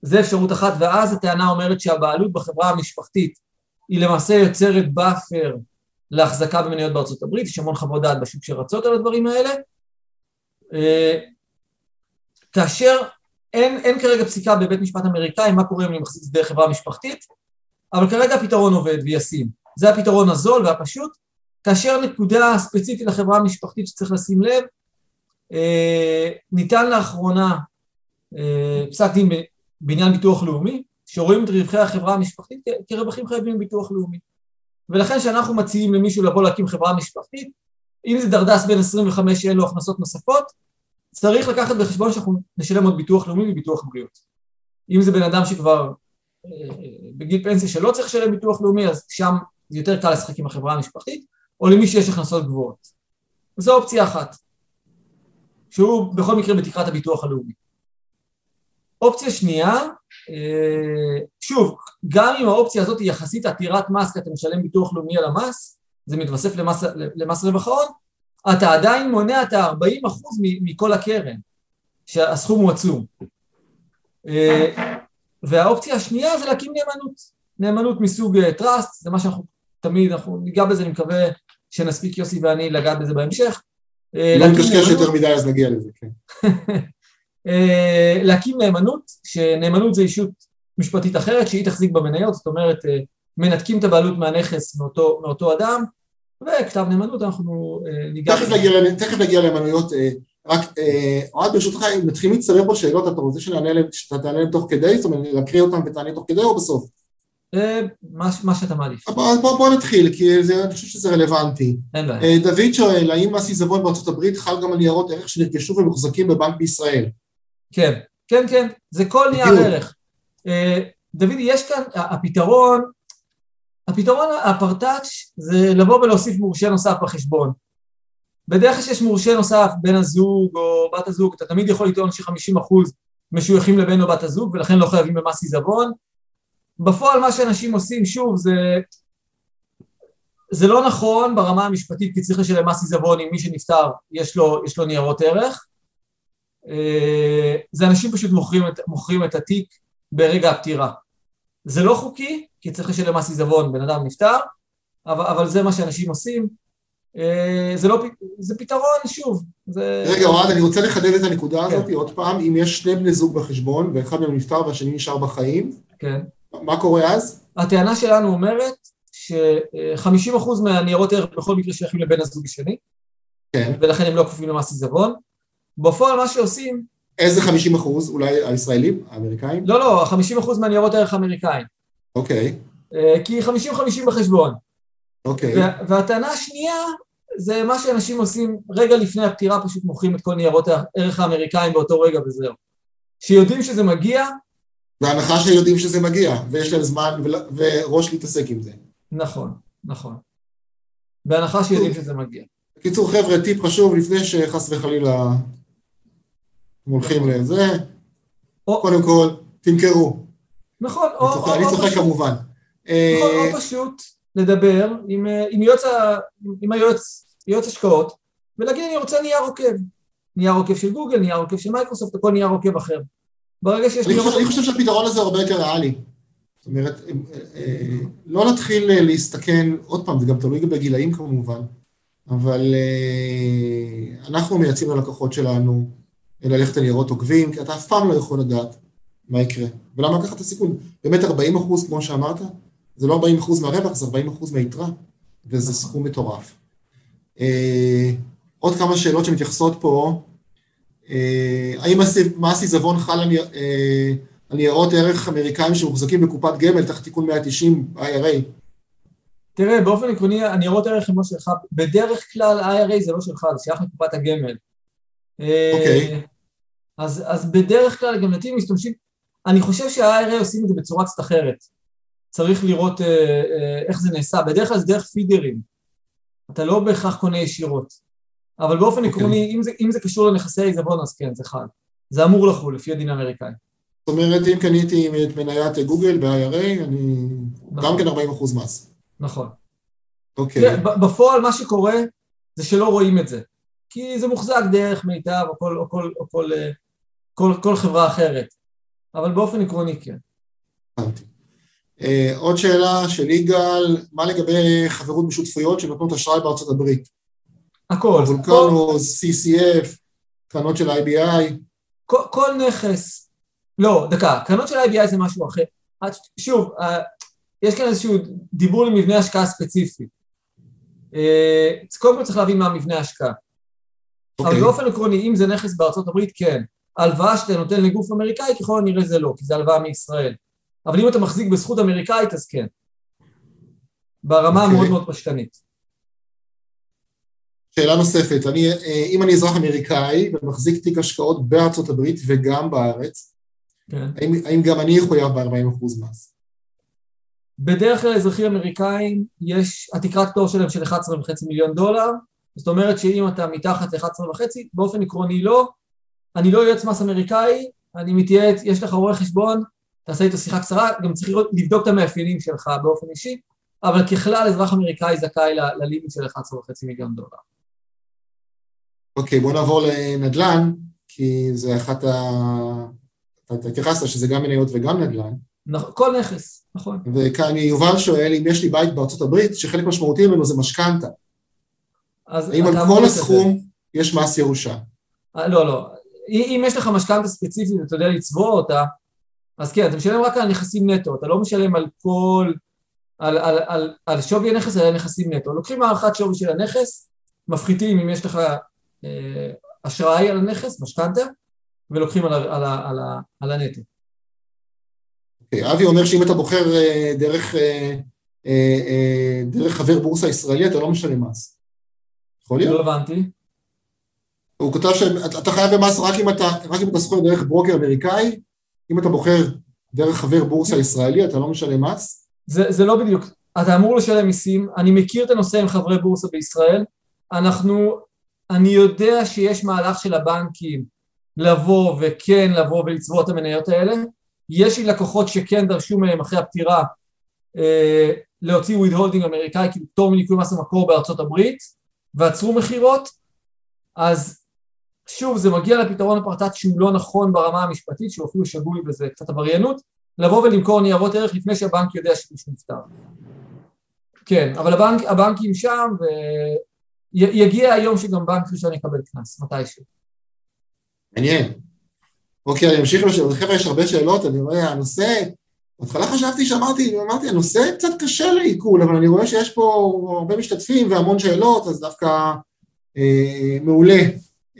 זה אפשרות אחת, ואז הטענה אומרת שהבעלות בחברה המשפחתית היא למעשה יוצרת buffer להחזקה במניות בארצות הברית, יש המון חוות דעת בשוק שרצות על הדברים האלה, אה, כאשר אין, אין כרגע פסיקה בבית משפט אמריקאי מה קורה אם אני מחזיק דרך חברה משפחתית, אבל כרגע הפתרון עובד וישים. זה הפתרון הזול והפשוט, כאשר נקודה ספציפית לחברה המשפחתית שצריך לשים לב, אה, ניתן לאחרונה אה, פסק דין בעניין ביטוח לאומי, שרואים את רווחי החברה המשפחתית כרווחים חייבים בביטוח לאומי. ולכן כשאנחנו מציעים למישהו לבוא להקים חברה משפחתית, אם זה דרדס בין 25 שאין לו הכנסות נוספות, צריך לקחת בחשבון שאנחנו נשלם עוד ביטוח לאומי וביטוח בריאות. אם זה בן אדם שכבר אה, בגיל פנסיה שלא צריך לשלם ביטוח לאומי, אז שם זה יותר קל לשחק עם החברה המשפחתית, או למי שיש הכנסות גבוהות. זו אופציה אחת, שהוא בכל מקרה בתקרת הביטוח הלאומי. אופציה שנייה, שוב, גם אם האופציה הזאת היא יחסית עתירת מס, כי אתה משלם ביטוח לאומי על המס, זה מתווסף למס, למס רווח ההון, אתה עדיין מונע את ה-40% מכל הקרן, שהסכום הוא עצום. אה, והאופציה השנייה זה להקים נאמנות, נאמנות מסוג טראסט, אה, זה מה שאנחנו תמיד, אנחנו ניגע בזה, אני מקווה שנספיק יוסי ואני לגעת בזה בהמשך. לא נקשקש יותר מדי אז נגיע לזה, כן. אה, להקים נאמנות, שנאמנות זה אישות משפטית אחרת שהיא תחזיק במניות, זאת אומרת אה, מנתקים את הבעלות מהנכס מאותו, מאותו אדם, וכתב נאמנות אנחנו אה, ניגע... תכף נגיע, למנויות, רק אוהד ברשותך, אם מתחילים להצטרף פה שאלות, אתה רוצה שאתה תענה תוך כדי? זאת אומרת, להקריא אותם ותענה תוך כדי או בסוף? מה, מה שאתה מעדיף. בוא, נתחיל, כי זה, אני חושב שזה רלוונטי. אין בעיה. דוד שואל, האם מס עיזבון בארצות הברית חל גם על ניירות ערך שנרכשו ומוחזקים בבנק בישראל? כן, כן, כן, זה כל נייר ערך. אה, דוד, יש כאן, הפתרון, הפתרון הפרטאץ' זה לבוא ולהוסיף מורשה נוסף בחשבון. בדרך כלל שיש מורשה נוסף, בן הזוג או בת הזוג, אתה תמיד יכול לטעון ש-50% משויכים לבן או בת הזוג ולכן לא חייבים במס עיזבון. בפועל מה שאנשים עושים, שוב, זה, זה לא נכון ברמה המשפטית כי צריך לשלם מס עיזבון אם מי שנפטר יש לו, יש לו ניירות ערך, זה אנשים פשוט מוכרים את, מוכרים את התיק ברגע הפטירה. זה לא חוקי, כי צריך לשלם מס עיזבון, בן אדם נפטר, אבל, אבל זה מה שאנשים עושים. אה, זה לא, זה פתרון, שוב. זה... רגע, אוהד, אני רוצה לחדד את הנקודה כן. הזאת עוד פעם. אם יש שני בני זוג בחשבון, ואחד מהם נפטר והשני נשאר בחיים, כן. מה קורה אז? הטענה שלנו אומרת ש-50% מהניירות ערך בכל מקרה שייכים לבן הזוג השני, כן. ולכן הם לא כפופים למס עיזבון. בפועל מה שעושים... איזה 50 אחוז? אולי הישראלים? האמריקאים? לא, לא, 50 אחוז מהניירות הערך האמריקאים. אוקיי. אה, כי 50-50 בחשבון. אוקיי. והטענה השנייה זה מה שאנשים עושים רגע לפני הפטירה, פשוט מוכרים את כל ניירות הערך האמריקאים באותו רגע וזהו. שיודעים שזה מגיע... בהנחה שיודעים שזה מגיע, ויש להם זמן וראש להתעסק עם זה. נכון, נכון. בהנחה שיודעים שזה מגיע. בקיצור, חבר'ה, טיפ חשוב לפני שחס וחלילה הולכים לזה, קודם כל, תמכרו. נכון, או... אני צוחק כמובן. נכון, או אה, פשוט לדבר עם אה, היועץ השקעות, ולהגיד אני רוצה נייר עוקב. נייר עוקב של גוגל, נייר עוקב של מייקרוסופט, או כל נייר עוקב אחר. ברגע שיש... אני חושב שהפתרון הזה הרבה יותר ריאלי. זאת אומרת, אה, לא נתחיל להסתכן, עוד פעם, זה גם תלוי בגילאים כמובן. אבל אנחנו מייצאים ללקוחות שלנו ללכת על ניירות עוקבים, כי אתה אף פעם לא יכול לדעת מה יקרה. ולמה לקחת את הסיכון? באמת 40 אחוז, כמו שאמרת, זה לא 40 אחוז מהרווח, זה 40 אחוז מהיתרה, וזה סכום מטורף. אה, עוד כמה שאלות שמתייחסות פה, אה, האם מס עיזבון חל על אה, ניירות ערך אמריקאים שמוחזקים בקופת גמל תחת תיקון 190 IRA? תראה, באופן עקרוני, הניירות ערך הם לא שלך, בדרך כלל IRA זה לא שלך, זה שייך לקופת הגמל. אוקיי. Okay. אז, אז בדרך כלל גם נתיב משתמשים, אני חושב שה-IRA עושים את זה בצורה קצת אחרת. צריך לראות אה, אה, איך זה נעשה, בדרך כלל זה דרך פידרים. אתה לא בהכרח קונה ישירות. אבל באופן okay. אוקיי. עקרוני, אם זה, אם זה קשור לנכסי העיזבון, אז כן, זה חל. זה אמור לחול, לפי הדין האמריקאי. זאת אומרת, אם קניתי את מניית גוגל ב-IRA, אני נכון. גם כן 40 אחוז מס. נכון. אוקיי. Okay. בפועל מה שקורה זה שלא רואים את זה. כי זה מוחזק דרך מיטב או כל, או כל, או כל, אה, כל, כל חברה אחרת. אבל באופן עקרוני כן. Uh, עוד שאלה של יגאל, מה לגבי חברות בשותפויות שנותנות אשראי בארצות הברית? הכל. וולקנוס, CCF, קרנות של IBI. כל, כל נכס, לא, דקה, קרנות של IBI זה משהו אחר. שוב, uh, יש כאן איזשהו דיבור למבנה השקעה ספציפי. קודם כל צריך להבין מה מבנה ההשקעה. Okay. אבל אוקיי. באופן עקרוני, אם זה נכס בארצות הברית, כן. הלוואה שאתה נותן לגוף אמריקאי, ככל הנראה זה לא, כי זה הלוואה מישראל. אבל אם אתה מחזיק בזכות אמריקאית, אז כן. ברמה okay. אוקיי. המאוד מאוד פשטנית. שאלה נוספת, אני, אה, אם אני אזרח אמריקאי ומחזיק תיק השקעות בארצות הברית וגם בארץ, כן. האם, האם גם אני אחויב ב-40% מס? בדרך כלל אזרחים אמריקאים יש, התקרת פטור שלהם של 11.5 מיליון דולר, זאת אומרת שאם אתה מתחת ל-11 וחצי, באופן עקרוני לא. אני לא יועץ מס אמריקאי, אני מתייעץ, יש לך רואה חשבון, תעשה איתו שיחה קצרה, גם צריך לראות, לבדוק את המאפיינים שלך באופן אישי, אבל ככלל אזרח אמריקאי זכאי ללימיט של 11.5 מיליון דולר. אוקיי, okay, בוא נעבור לנדל"ן, כי זה אחת ה... אתה התייחסת שזה גם מניות וגם נדל"ן. נכון, כל נכס, נכון. וכאן יובל שואל אם יש לי בית בארצות הברית, שחלק משמעותי ממנו זה משכנתה. האם על כל הסכום יש מס ירושה? אה, לא, לא. אם יש לך משכנתה ספציפית ואתה יודע לצבוע אותה, אז כן, אתה משלם רק על נכסים נטו, אתה לא משלם על כל... על, על, על, על שווי הנכס, על הנכסים נטו. לוקחים הערכת שווי של הנכס, מפחיתים אם יש לך אה, אשראי על הנכס, משכנתה, ולוקחים על, על, על, על, על הנטו. Okay, אוקיי, אבי אומר שאם אתה בוחר אה, דרך, אה, דרך חבר בורסה ישראלי, אתה לא משלם מס. יכול להיות? לא הבנתי. הוא כותב שאתה חייב במס רק אם אתה, רק אם אתה סוחר דרך ברוקר אמריקאי, אם אתה בוחר דרך חבר בורסה ישראלי, אתה לא משלם מס? זה, זה לא בדיוק. אתה אמור לשלם מיסים, אני מכיר את הנושא עם חברי בורסה בישראל, אנחנו, אני יודע שיש מהלך של הבנקים לבוא וכן לבוא ולצבוע את המניות האלה, יש לי לקוחות שכן דרשו מהם אחרי הפטירה אה, להוציא וויד אמריקאי, כאילו פטור מניכוי מס המקור בארצות הברית, ועצרו מכירות, אז שוב זה מגיע לפתרון הפרטט שהוא לא נכון ברמה המשפטית, שהוא אפילו שגוי וזה קצת עבריינות, לבוא ולמכור ניירות ערך לפני שהבנק יודע שמישהו נפטר. כן, אבל הבנק, הבנקים שם, ויגיע היום שגם בנק ראשון יקבל קנס, מתישהו. מעניין. אוקיי, אני אמשיך לשאול, חבר'ה, יש הרבה שאלות, אני רואה, הנושא, בהתחלה חשבתי שאמרתי, אמרתי, הנושא קצת קשה לעיכול, אבל אני רואה שיש פה הרבה משתתפים והמון שאלות, אז דווקא אה, מעולה.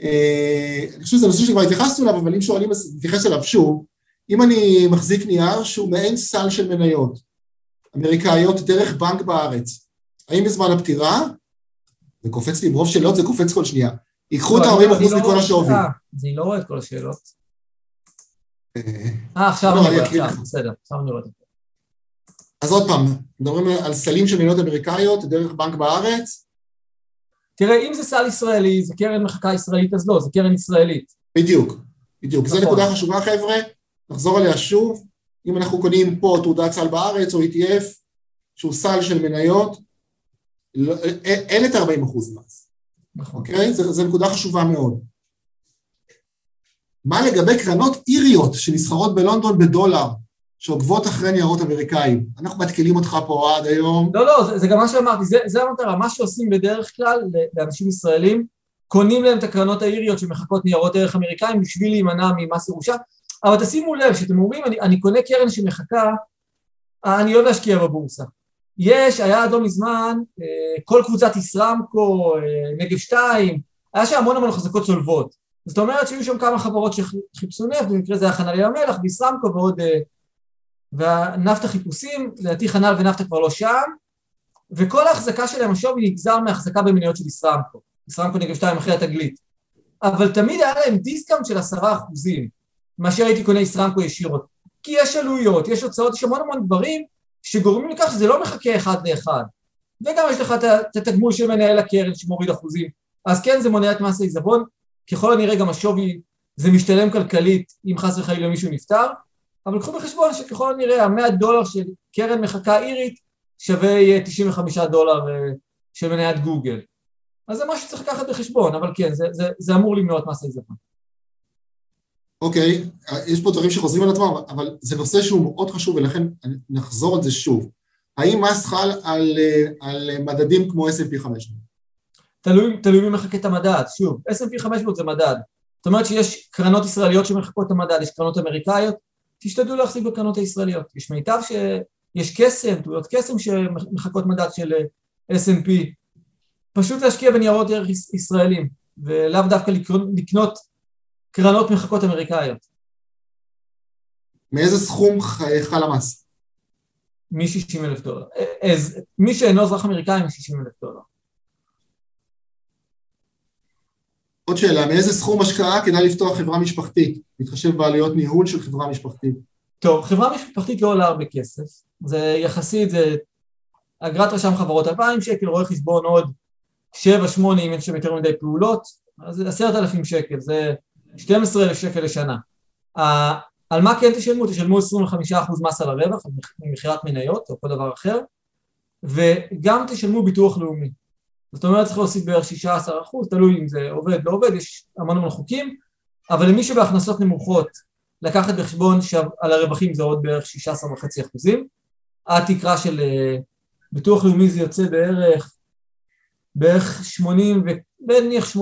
אה, אני חושב שזה נושא שכבר התייחסנו אליו, אבל אם שואלים, אז נתייחס אליו שוב. אם אני מחזיק נייר שהוא מעין סל של מניות אמריקאיות דרך בנק בארץ, האם בזמן הפטירה, זה קופץ לי ברוב שאלות, זה קופץ כל שנייה, ייקחו את ה-40% לא מכל השווי. אני לא רואה את כל השאלות. אה, עכשיו לא, אני רואה, בסדר, עכשיו אני רואה. אז עוד פעם, מדברים על סלים של מדינות אמריקאיות דרך בנק בארץ? תראה, אם זה סל ישראלי, זה קרן מחקה ישראלית, אז לא, זה קרן ישראלית. בדיוק, בדיוק. זו נכון. נקודה חשובה, חבר'ה, נחזור עליה שוב. אם אנחנו קונים פה תעודת סל בארץ או ETF, שהוא סל של מניות, לא, אין את ה-40% מס. נכון. אוקיי? זו נקודה חשובה מאוד. מה לגבי קרנות איריות שנסחרות בלונדון בדולר? שעוקבות אחרי ניירות אמריקאים. אנחנו מתקילים אותך פה עד היום. לא, לא, זה, זה גם מה שאמרתי, זה, זה המטרה, מה שעושים בדרך כלל לאנשים ישראלים, קונים להם את הקרנות האיריות שמחכות ניירות ערך אמריקאים בשביל להימנע ממס ירושה, אבל תשימו לב, שאתם אומרים, אני, אני קונה קרן שמחכה, אני אוהב להשקיע בבורסה. יש, היה עד לא מזמן, אה, כל קבוצת ישראמקו, אה, נגב 2, היה שם המון המון חזקות צולבות. זאת אומרת שהיו שם כמה חברות שחיפשו נפט, במקרה זה היה חנל ים המלח, בישראמקו ועוד... אה, והנפט החיפושים, לדעתי חנל ונפטה כבר לא שם, וכל ההחזקה שלהם, השווי נגזר מהחזקה במניות של ישראמקו. ישראמקו נגב 2 אחרי התגלית. אבל תמיד היה להם דיסקאונט של עשרה אחוזים, מאשר הייתי קונה ישראמקו ישירות. כי יש עלויות, יש הוצאות, יש המון המון דברים שגורמים לכך שזה לא מחקה אחד לאחד. וגם יש לך את התגמול של מנהל הקרן שמוריד אחוזים. אז כן, זה מונע את מס העיזבון, ככל הנראה גם השווי, זה משתלם כלכלית אם חס וחלילה מישהו נפטר, אבל קחו בחשבון שככל הנראה המאה דולר של קרן מחכה אירית שווה 95 דולר אה, של מניית גוגל. אז זה משהו שצריך לקחת בחשבון, אבל כן, זה, זה, זה אמור למנוע את מס העיזבון. אוקיי, okay, יש פה דברים שחוזרים על עצמם, אבל זה נושא שהוא מאוד חשוב ולכן נחזור על זה שוב. האם מס חל על, על מדדים כמו S&P 500? תלוי, תלוי מי מחכה את המדד, שוב, S&P 500 זה מדד. זאת אומרת שיש קרנות ישראליות שמחכות את המדד, יש קרנות אמריקאיות, תשתדלו להחזיק בקרנות הישראליות. יש מיטב שיש קסם, תעודות קסם שמחכות מדד של S&P. פשוט להשקיע בניירות ערך ישראלים, ולאו דווקא לקנות קרנות מחכות אמריקאיות. מאיזה סכום חל המס? מ-60 אלף דולר. אז מי שאינו אזרח אמריקאי מ-60 אלף דולר. עוד שאלה, מאיזה סכום השקעה כדאי לפתוח חברה משפחתית? להתחשב בעלויות ניהול של חברה משפחתית. טוב, חברה משפחתית לא עולה הרבה כסף, זה יחסית, זה אגרת רשם חברות 2,000 שקל, רואה חשבון עוד 7-8 אם אין שם יותר מדי פעולות, אז זה 10,000 שקל, זה 12,000 שקל לשנה. על מה כן תשלמו? תשלמו 25% מס על הרווח, ממכירת מניות או כל דבר אחר, וגם תשלמו ביטוח לאומי. זאת אומרת צריך להוסיף בערך 16 אחוז, תלוי אם זה עובד לא עובד, יש המון המון חוקים, אבל למי שבהכנסות נמוכות לקחת בחשבון שעל הרווחים זה עוד בערך 16 וחצי אחוזים, התקרה של אה, ביטוח לאומי זה יוצא בערך בערך 80 ונניח 86-7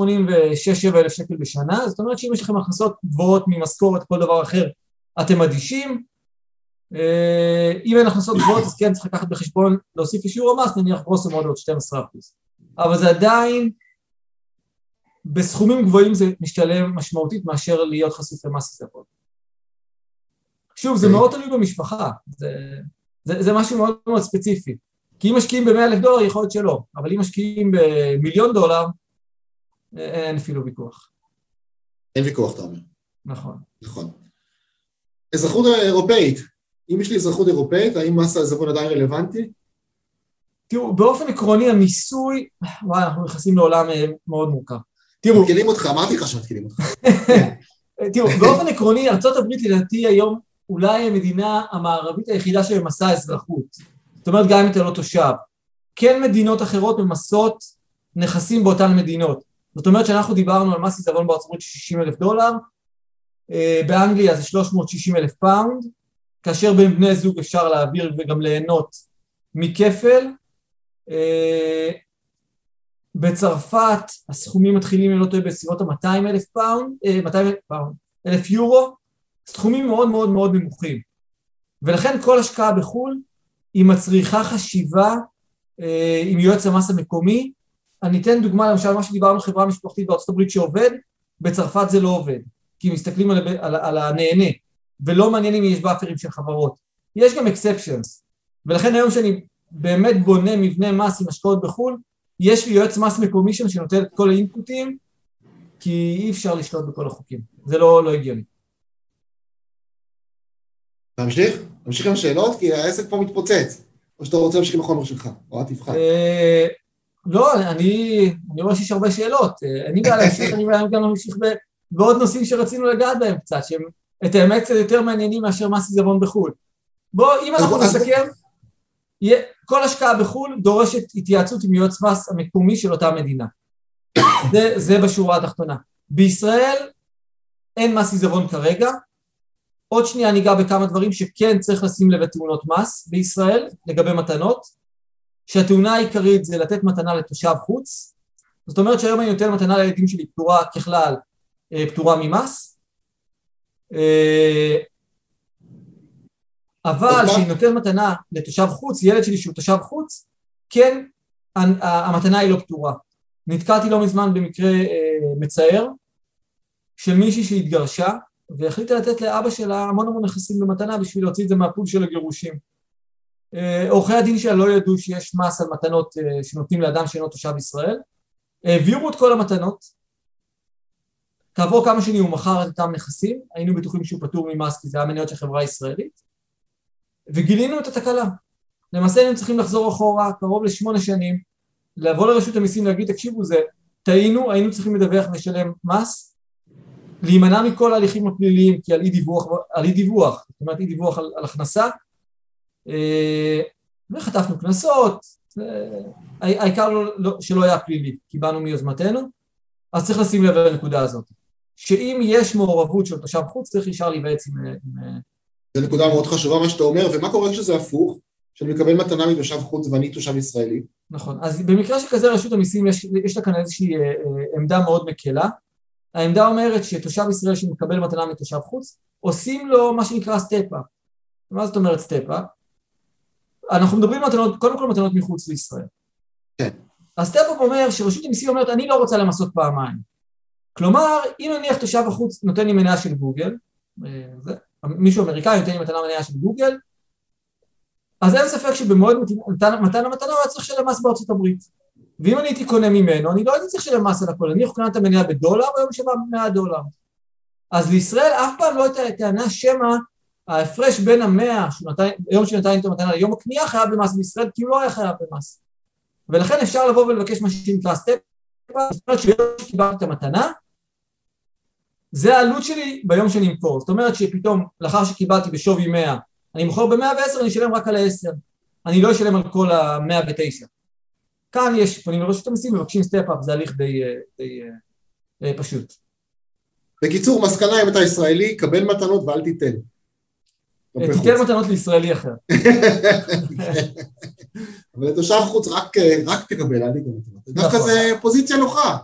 אלף שקל בשנה, זאת אומרת שאם יש לכם הכנסות גבוהות ממשכורת כל דבר אחר אתם אדישים, אה, אם אין הכנסות גבוהות אז כן צריך לקחת בחשבון להוסיף לשיעור המס נניח גרוסו מאוד עוד 12 אחוז אבל זה עדיין, בסכומים גבוהים זה משתלם משמעותית מאשר להיות חשוף למס עיזבון. שוב, זה מאוד תלוי במשפחה, זה, זה, זה משהו מאוד מאוד ספציפי. כי אם משקיעים ב-100 אלף דולר, יכול להיות שלא, אבל אם משקיעים במיליון דולר, אין אפילו ויכוח. אין ויכוח, אתה אומר. נכון. נכון. אזרחות אירופאית, אם יש לי אזרחות אירופאית, האם מס העזבון עדיין רלוונטי? תראו, באופן עקרוני המיסוי, וואי, אנחנו נכנסים לעולם אה, מאוד מורכב. תראו... מתקילים אותך, אמרתי לך שמתקילים אותך. תראו, באופן עקרוני, ארה"ב לדעתי היום אולי המדינה המערבית היחידה שממסה אזרחות. זאת אומרת, גם אם אתה לא תושב. כן מדינות אחרות ממסות נכסים באותן מדינות. זאת אומרת שאנחנו דיברנו על מס עיזבון בארצות הברית של 60 אלף דולר, אה, באנגליה זה 360 אלף פאונד, כאשר בין בני זוג אפשר להעביר וגם ליהנות מכפל, בצרפת הסכומים מתחילים, אם לא טועה, בסביבות ה-200 אלף פאונד, 200 אה, פאונד, אלף יורו, סכומים מאוד מאוד מאוד נמוכים. ולכן כל השקעה בחו"ל היא מצריכה חשיבה אה, עם יועץ המס המקומי. אני אתן דוגמה, למשל מה שדיברנו חברה משפחתית בארצות הברית שעובד, בצרפת זה לא עובד, כי מסתכלים על, על, על הנהנה, ולא מעניין אם יש באפרים של חברות. יש גם exceptions, ולכן היום שאני באמת בונה מבנה מס עם השקעות בחו"ל, יש לי יועץ מס מקומי שם שנותן את כל האינפוטים, כי אי אפשר לשלוט בכל החוקים, זה לא, לא הגיוני. תמשיך, תמשיך עם השאלות, כי העסק פה מתפוצץ, או שאתה רוצה להמשיך עם החומר שלך, או את תבחר. אה, לא, אני, אני רואה שיש הרבה שאלות, אה, אני בעיה להמשיך, אני בעיה גם להמשיך בעוד נושאים שרצינו לגעת בהם קצת, שהם את האמת קצת יותר מעניינים מאשר מס עיזבון בחו"ל. בוא, אם אנחנו נסכם, כל השקעה בחו"ל דורשת התייעצות עם יועץ מס המקומי של אותה מדינה. זה, זה בשורה התחתונה. בישראל אין מס עיזבון כרגע, עוד שנייה ניגע בכמה דברים שכן צריך לשים לב לתאונות מס בישראל לגבי מתנות, שהתאונה העיקרית זה לתת מתנה לתושב חוץ, זאת אומרת שהיום אני נותן מתנה לילדים שלי פטורה ככלל, אה, פטורה ממס, אה, אבל כשאני נותן מתנה לתושב חוץ, ילד שלי שהוא תושב חוץ, כן, המתנה היא לא פטורה. נתקעתי לא מזמן במקרה אה, מצער של מישהי שהתגרשה והחליטה לתת לאבא שלה המון המון נכסים במתנה בשביל להוציא את זה מהפול של הגירושים. אה, עורכי הדין שלה לא ידעו שיש מס על מתנות אה, שנותנים לאדם שאינו תושב ישראל, העבירו את כל המתנות, כעבור כמה שנים הוא מכר את אותם נכסים, היינו בטוחים שהוא פטור ממס כי זה היה מניות של חברה ישראלית, וגילינו את התקלה. למעשה היינו צריכים לחזור אחורה קרוב לשמונה שנים, לבוא לרשות המיסים להגיד, תקשיבו, זה טעינו, היינו צריכים לדווח ולשלם מס, להימנע מכל ההליכים הפליליים, כי על אי דיווח, על אי דיווח, זאת אומרת אי דיווח על, על הכנסה, אה, וחטפנו קנסות, אה, העיקר לא, לא, שלא היה פלילי, כי באנו מיוזמתנו, אז צריך לשים לב לנקודה הזאת, שאם יש מעורבות של תושב חוץ, צריך ישר להיוועץ עם... עם זו נקודה מאוד חשובה מה שאתה אומר, ומה קורה כשזה הפוך? שאני מקבל מתנה מתושב חוץ ואני תושב ישראלי? נכון, אז במקרה שכזה רשות המיסים יש, יש לה כאן איזושהי אה, אה, עמדה מאוד מקלה. העמדה אומרת שתושב ישראל שמקבל מתנה מתושב חוץ, עושים לו מה שנקרא step-up. מה זאת אומרת step-up? אנחנו מדברים מתנות, קודם כל מתנות מחוץ לישראל. כן. ה step-up אומר שרשות המיסים אומרת אני לא רוצה למסות פעמיים. כלומר, אם נניח תושב החוץ נותן לי מניה של גוגל, אה, זה, מישהו אמריקאי נותן לי מתנה מניה של גוגל, אז אין ספק שבמועד מתן, מתן המתנה הוא היה צריך לשלם מס בארצות הברית. ואם אני הייתי קונה ממנו, אני לא הייתי צריך לשלם מס על הכל, אני אקנה את המניה בדולר והיום שווה 100 דולר. אז לישראל אף פעם לא הייתה טענה שמא ההפרש בין המאה, היום שנתן איתו מתנה ליום הקנייה חייב במס בישראל, כי הוא לא היה חייב במס. ולכן אפשר לבוא ולבקש מה שנקרא step, זאת אומרת שיום שקיבלתי את המתנה, זה העלות שלי ביום שאני אמכור. זאת אומרת שפתאום, לאחר שקיבלתי בשווי 100, אני מוכר ב-110, אני אשלם רק על ה-10. אני לא אשלם על כל ה-109. כאן יש, פונים לרשות המיסים, מבקשים step-up, זה הליך די, די, די פשוט. בקיצור, מסקנה אם אתה ישראלי, קבל מתנות ואל תיתן. תיתן מתנות לישראלי אחר. אבל לתושב חוץ רק, רק תקבל, אל תיתן מתנות. דווקא זה פוזיציה נוחה.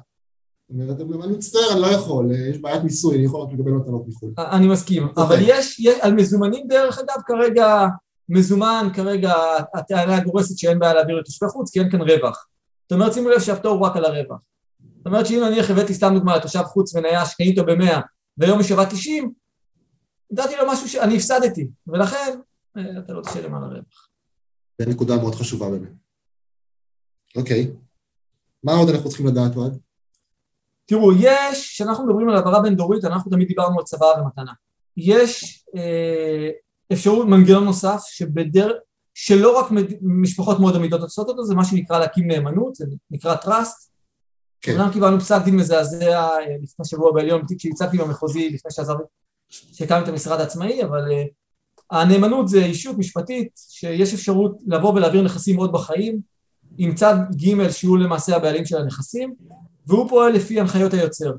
אני מצטער, אני לא יכול, יש בעיית מיסוי, אני יכול רק לקבל מתנות מחו"ל. אני מסכים, אבל יש, על מזומנים דרך אגב כרגע, מזומן כרגע הטענה הגורסת שאין בעיה להעביר לתושבי חוץ, כי אין כאן רווח. זאת אומרת, שימו לב שהפטור הוא רק על הרווח. זאת אומרת שאם נניח הבאתי סתם דוגמא לתושב חוץ מניה שקנית אותו במאה והיום היא שווה 90, נתתי לו משהו שאני הפסדתי, ולכן אה, אתה לא תשלם על הרווח. זו נקודה מאוד חשובה באמת. אוקיי. מה עוד אנחנו צריכים לדעת, אוהד? תראו, יש, כשאנחנו מדברים על העברה בין דורית, אנחנו תמיד דיברנו על צבא ומתנה. יש אה, אפשרות, מנגנון נוסף, שבדר... שלא רק משפחות מאוד עמידות עושות אותו, זה מה שנקרא להקים נאמנות, זה נקרא טראסט. כן. אנחנו קיבלנו פסק דין מזעזע אה, לפני שבוע בעליון, תיק שהצגתי במחוזי לפני שעזרתי, שהקמתי את המשרד העצמאי, אבל uh, הנאמנות זה אישות משפטית שיש אפשרות לבוא ולהעביר נכסים עוד בחיים, עם צד ג' שהוא למעשה הבעלים של הנכסים, והוא פועל לפי הנחיות היוצר.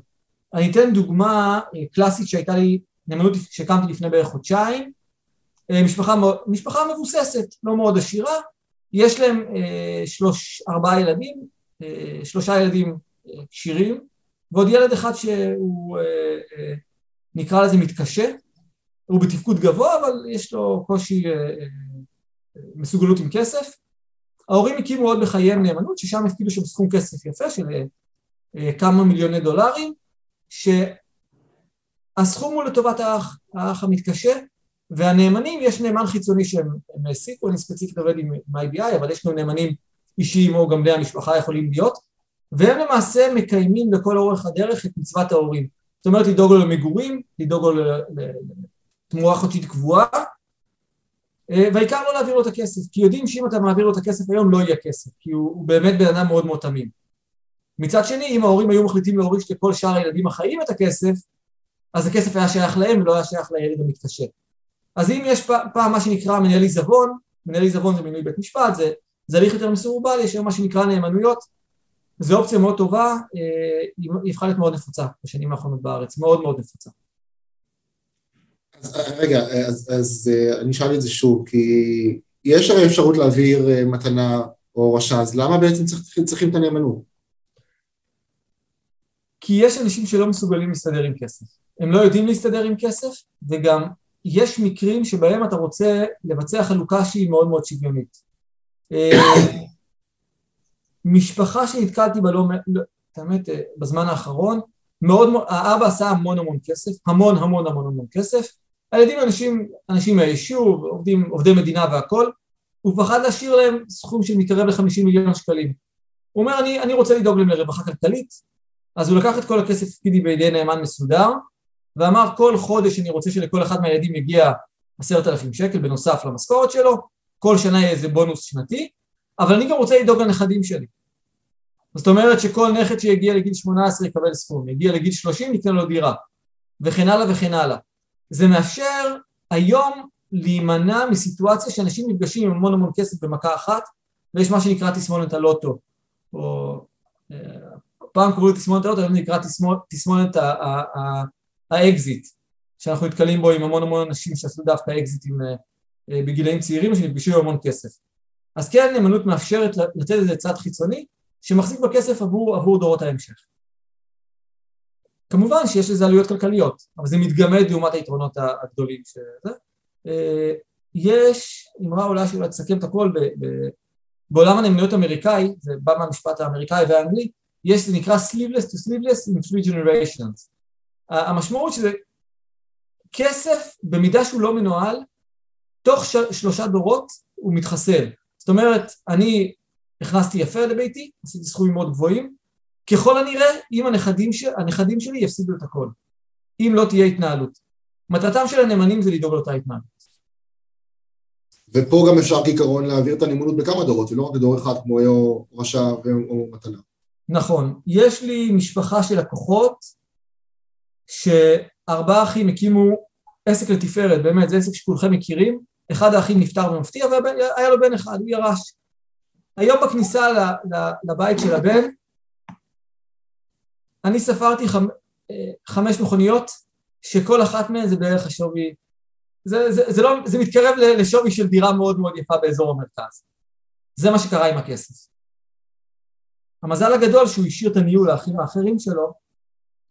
אני אתן דוגמה אה, קלאסית שהייתה לי, נאמנות שהקמתי לפני בערך חודשיים, אה, משפחה, משפחה מבוססת, לא מאוד עשירה, יש להם אה, שלוש, ארבעה ילדים, שלושה ילדים כשירים, ועוד ילד אחד שהוא נקרא לזה מתקשה, הוא בתפקוד גבוה אבל יש לו קושי מסוגלות עם כסף. ההורים הקימו עוד בחייהם נאמנות ששם הפקידו שם סכום כסף יפה של אה, כמה מיליוני דולרים, שהסכום הוא לטובת האח, האח המתקשה, והנאמנים, יש נאמן חיצוני שהם העסיקו, אני ספציפית עובד עם, עם IBI, אבל יש לנו נאמנים אישיים או גם בני המשפחה יכולים להיות, והם למעשה מקיימים לכל אורך הדרך את מצוות ההורים. זאת אומרת, לדאוג לו למגורים, לדאוג לו לתמורה חודשית קבועה, אה, והעיקר לא להעביר לו את הכסף, כי יודעים שאם אתה מעביר לו את הכסף היום לא יהיה כסף, כי הוא, הוא באמת בן אדם מאוד מאוד תמים. מצד שני, אם ההורים היו מחליטים להוריש לכל שאר הילדים החיים את הכסף, אז הכסף היה שייך להם ולא היה שייך לילד המתקשה. אז אם יש פעם מה שנקרא מנהל עיזבון, מנהל עיזבון זה מינוי בית משפט, זה, זה הליך יותר מסורבל, יש היום מה שנקרא נאמנויות, זו אופציה מאוד טובה, אה, היא הפכה להיות מאוד נפוצה בשנים האחרונות בארץ, מאוד מאוד נפוצה. אז, רגע, אז, אז אני אשאל את זה שוב, כי יש הרי אפשרות להעביר מתנה או רשע, אז למה בעצם צריך, צריכים את הנאמנות? כי יש אנשים שלא מסוגלים להסתדר עם כסף. הם לא יודעים להסתדר עם כסף, וגם יש מקרים שבהם אתה רוצה לבצע חלוקה שהיא מאוד מאוד שוויונית. משפחה שנתקלתי בה לא, לא האמת, בזמן האחרון, מאוד, האבא עשה המון המון כסף, המון המון המון המון כסף, הילדים אנשים, אנשים מהיישוב, עובדים, עובדי מדינה והכל, הוא פחד להשאיר להם סכום שמתקרב ל-50 מיליון שקלים. הוא אומר, אני, אני רוצה לדאוג להם לרווחה כלכלית, אז הוא לקח את כל הכסף הפקידי בידי נאמן מסודר, ואמר כל חודש אני רוצה שלכל אחד מהילדים יגיע עשרת אלפים שקל בנוסף למשכורת שלו, כל שנה יהיה איזה בונוס שנתי, אבל אני גם רוצה לדאוג לנכדים שלי. זאת אומרת שכל נכד שיגיע לגיל 18 יקבל סכום, יגיע לגיל 30 ניתן לו דירה, וכן הלאה וכן הלאה. זה מאפשר היום להימנע מסיטואציה שאנשים נפגשים עם המון המון כסף במכה אחת, ויש מה שנקרא תסמונת הלוטו, או אה, פעם קראו לתסמונת הלוטו, היום נקרא תסמונת האקזיט, שאנחנו נתקלים בו עם המון המון אנשים שעשו דווקא אקזיטים אה, אה, בגילאים צעירים שנפגשו עם המון כסף. אז כן נאמנות מאפשרת לתת איזה צד חיצוני שמחזיק בכסף עבור, עבור דורות ההמשך. כמובן שיש לזה עלויות כלכליות, אבל זה מתגמד לעומת היתרונות הגדולים שזה. אה, יש אמרה אולי שאולי תסכם את הכל, ב, ב, בעולם הנאמנויות האמריקאי, זה בא מהמשפט האמריקאי והאנגלי, יש, זה נקרא sleeveless to sleeveless in three generations. המשמעות שזה כסף, במידה שהוא לא מנוהל, תוך ש, שלושה דורות הוא מתחסל. זאת אומרת, אני הכנסתי יפה לביתי, עשיתי סכומים מאוד גבוהים, ככל הנראה, אם הנכדים, ש... הנכדים שלי יפסידו את הכל, אם לא תהיה התנהלות. מטרתם של הנאמנים זה לדאוג לאותה התנהלות. ופה גם אפשר כעיקרון להעביר את הנאמנות בכמה דורות, ולא רק בדור אחד כמו רשע או מתנה. נכון. יש לי משפחה של לקוחות שארבעה אחים הקימו עסק לתפארת, באמת, זה עסק שכולכם מכירים, אחד האחים נפטר במפתיע והיה לו בן אחד, הוא ירש. היום בכניסה לבית של הבן, אני ספרתי חמ... חמש מכוניות, שכל אחת מהן זה בערך השווי, זה, זה, זה, לא, זה מתקרב לשווי של דירה מאוד מאוד יפה באזור המרכז. זה מה שקרה עם הכסף. המזל הגדול שהוא השאיר את הניהול לאחים האחרים שלו,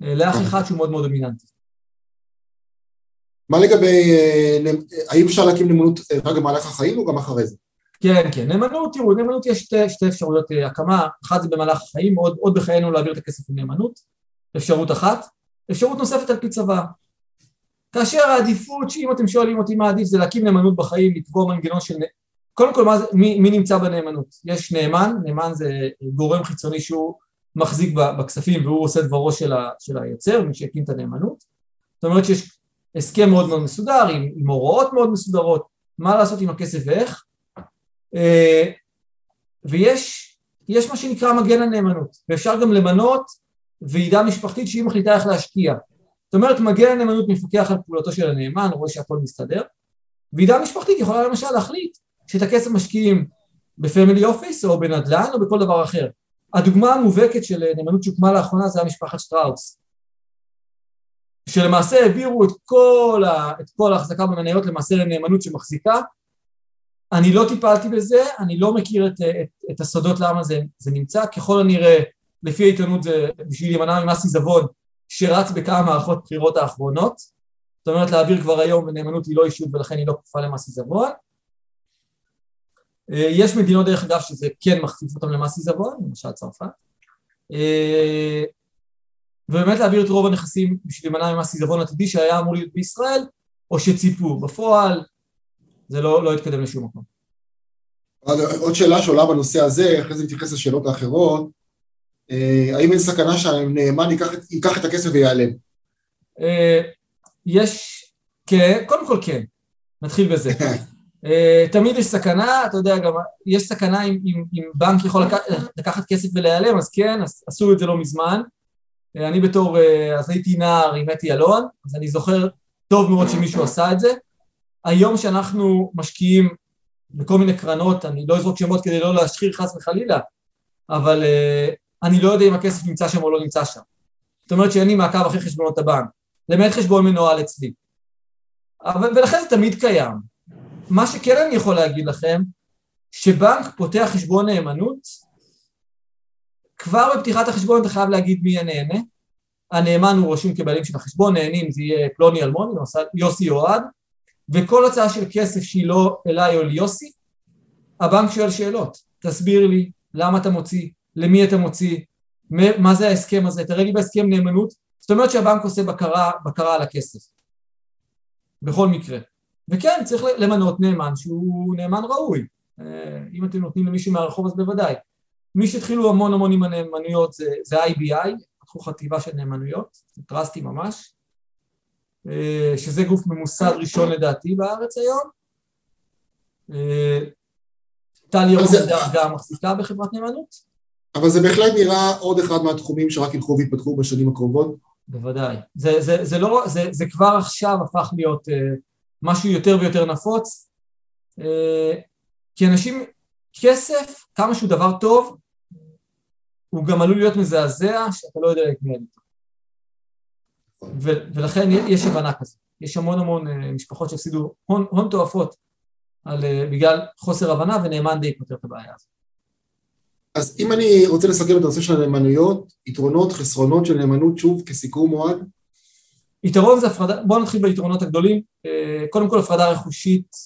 אה, לאח אחד שהוא מאוד מאוד דומיננטי. מה לגבי, אה, האם אפשר להקים נאמנות אה, רק במהלך החיים או גם אחרי זה? כן, כן, נאמנות, תראו, נאמנות יש שתי, שתי אפשרויות הקמה, אחת זה במהלך החיים, עוד, עוד בחיינו להעביר את הכסף לנאמנות, אפשרות אחת, אפשרות נוספת על פי צבא. כאשר העדיפות, שאם אתם שואלים אותי מה עדיף, זה להקים נאמנות בחיים, לקבוע מנגנון של... קודם כל, זה, מי, מי נמצא בנאמנות? יש נאמן, נאמן זה גורם חיצוני שהוא מחזיק בכספים והוא עושה דברו של, ה, של היוצר, מי שהקים את הנאמנות. זאת אומרת שיש הסכם מאוד מאוד מסודר, עם, עם הוראות מאוד מסודרות, מה לעשות עם הכסף ואיך, אה, ויש יש מה שנקרא מגן הנאמנות, ואפשר גם למנות ועדה משפחתית שהיא מחליטה איך להשקיע. זאת אומרת, מגן הנאמנות מפקח על פעולתו של הנאמן, רואה שהכל מסתדר. ועדה משפחתית יכולה למשל להחליט שאת הכסף משקיעים ב family office או בנדל"ן או בכל דבר אחר. הדוגמה המובהקת של נאמנות שהוקמה לאחרונה זה המשפחת שטראוס. שלמעשה העבירו את כל, ה, את כל ההחזקה במניות למעשה לנאמנות שמחזיקה. אני לא טיפלתי בזה, אני לא מכיר את, את, את הסודות למה זה, זה נמצא, ככל הנראה לפי העיתונות זה בשביל להימנע ממס עיזבון שרץ בכמה מערכות בחירות האחרונות, זאת אומרת להעביר כבר היום ונאמנות היא לא אישות ולכן היא לא כפופה למס עיזבון. אה, יש מדינות דרך אגב שזה כן מכפיף אותם למס עיזבון, למשל צרפת. אה, ובאמת להעביר את רוב הנכסים בשביל להימנע ממס עיזבון עתידי שהיה אמור להיות בישראל, או שציפו. בפועל זה לא, לא התקדם לשום מקום. עוד שאלה שעולה בנושא הזה, אחרי זה נתייחס לשאלות האחרות, אה, האם אין סכנה שהנאמן ייקח, ייקח את הכסף ויעלם? אה, יש, כן, קודם כל כן, נתחיל בזה. אה, תמיד יש סכנה, אתה יודע גם, יש סכנה אם, אם, אם בנק יכול לקח, לקחת כסף ולהיעלם, אז כן, עשו את זה לא מזמן. אני בתור, אז הייתי נער עם אתי אלון, אז אני זוכר טוב מאוד שמישהו עשה את זה. היום שאנחנו משקיעים בכל מיני קרנות, אני לא אזרוק שמות כדי לא להשחיר חס וחלילה, אבל אני לא יודע אם הכסף נמצא שם או לא נמצא שם. זאת אומרת שאין לי מעקב אחרי חשבונות הבנק, למעט חשבון מנוהל אצלי. אבל, ולכן זה תמיד קיים. מה שכן אני יכול להגיד לכם, שבנק פותח חשבון נאמנות, כבר בפתיחת החשבון אתה חייב להגיד מי הנהנה. הנאמן הוא רשום כבעלים של החשבון, נהנים זה יהיה פלוני אלמוני, יוסי אוהד, וכל הצעה של כסף שהיא לא אליי או ליוסי, הבנק שואל שאלות, תסביר לי למה אתה מוציא, למי אתה מוציא, מה זה ההסכם הזה, תראה לי בהסכם נאמנות, זאת אומרת שהבנק עושה בקרה, בקרה על הכסף, בכל מקרה. וכן, צריך למנות נאמן שהוא נאמן ראוי, אה, אם אתם נותנים למישהו מהרחוב אז בוודאי. מי שהתחילו המון המון עם הנאמנויות זה, זה IBI, פתחו חטיבה של נאמנויות, זה טרסטי ממש, אה, שזה גוף ממוסד ראשון לדעתי בארץ היום. אה, טל ירוק גם מחזיקה בחברת נאמנות. אבל זה בהחלט נראה עוד אחד מהתחומים שרק ילכו ויתפתחו בשנים הקרובות. בוודאי. זה, זה, זה, לא, זה, זה כבר עכשיו הפך להיות uh, משהו יותר ויותר נפוץ, uh, כי אנשים, כסף, כמה שהוא דבר טוב, הוא גם עלול להיות מזעזע שאתה לא יודע להתנהל איתו. ולכן יש הבנה כזאת. יש המון המון uh, משפחות שהפסידו הון, הון תועפות על, uh, בגלל חוסר הבנה ונאמן די פותר את הבעיה הזאת. אז אם אני רוצה לסכם את הנושא של הנאמנויות, יתרונות, חסרונות של נאמנות, שוב, כסיכום מועד. יתרון זה הפרדה, בואו נתחיל ביתרונות הגדולים. אה, קודם כל הפרדה רכושית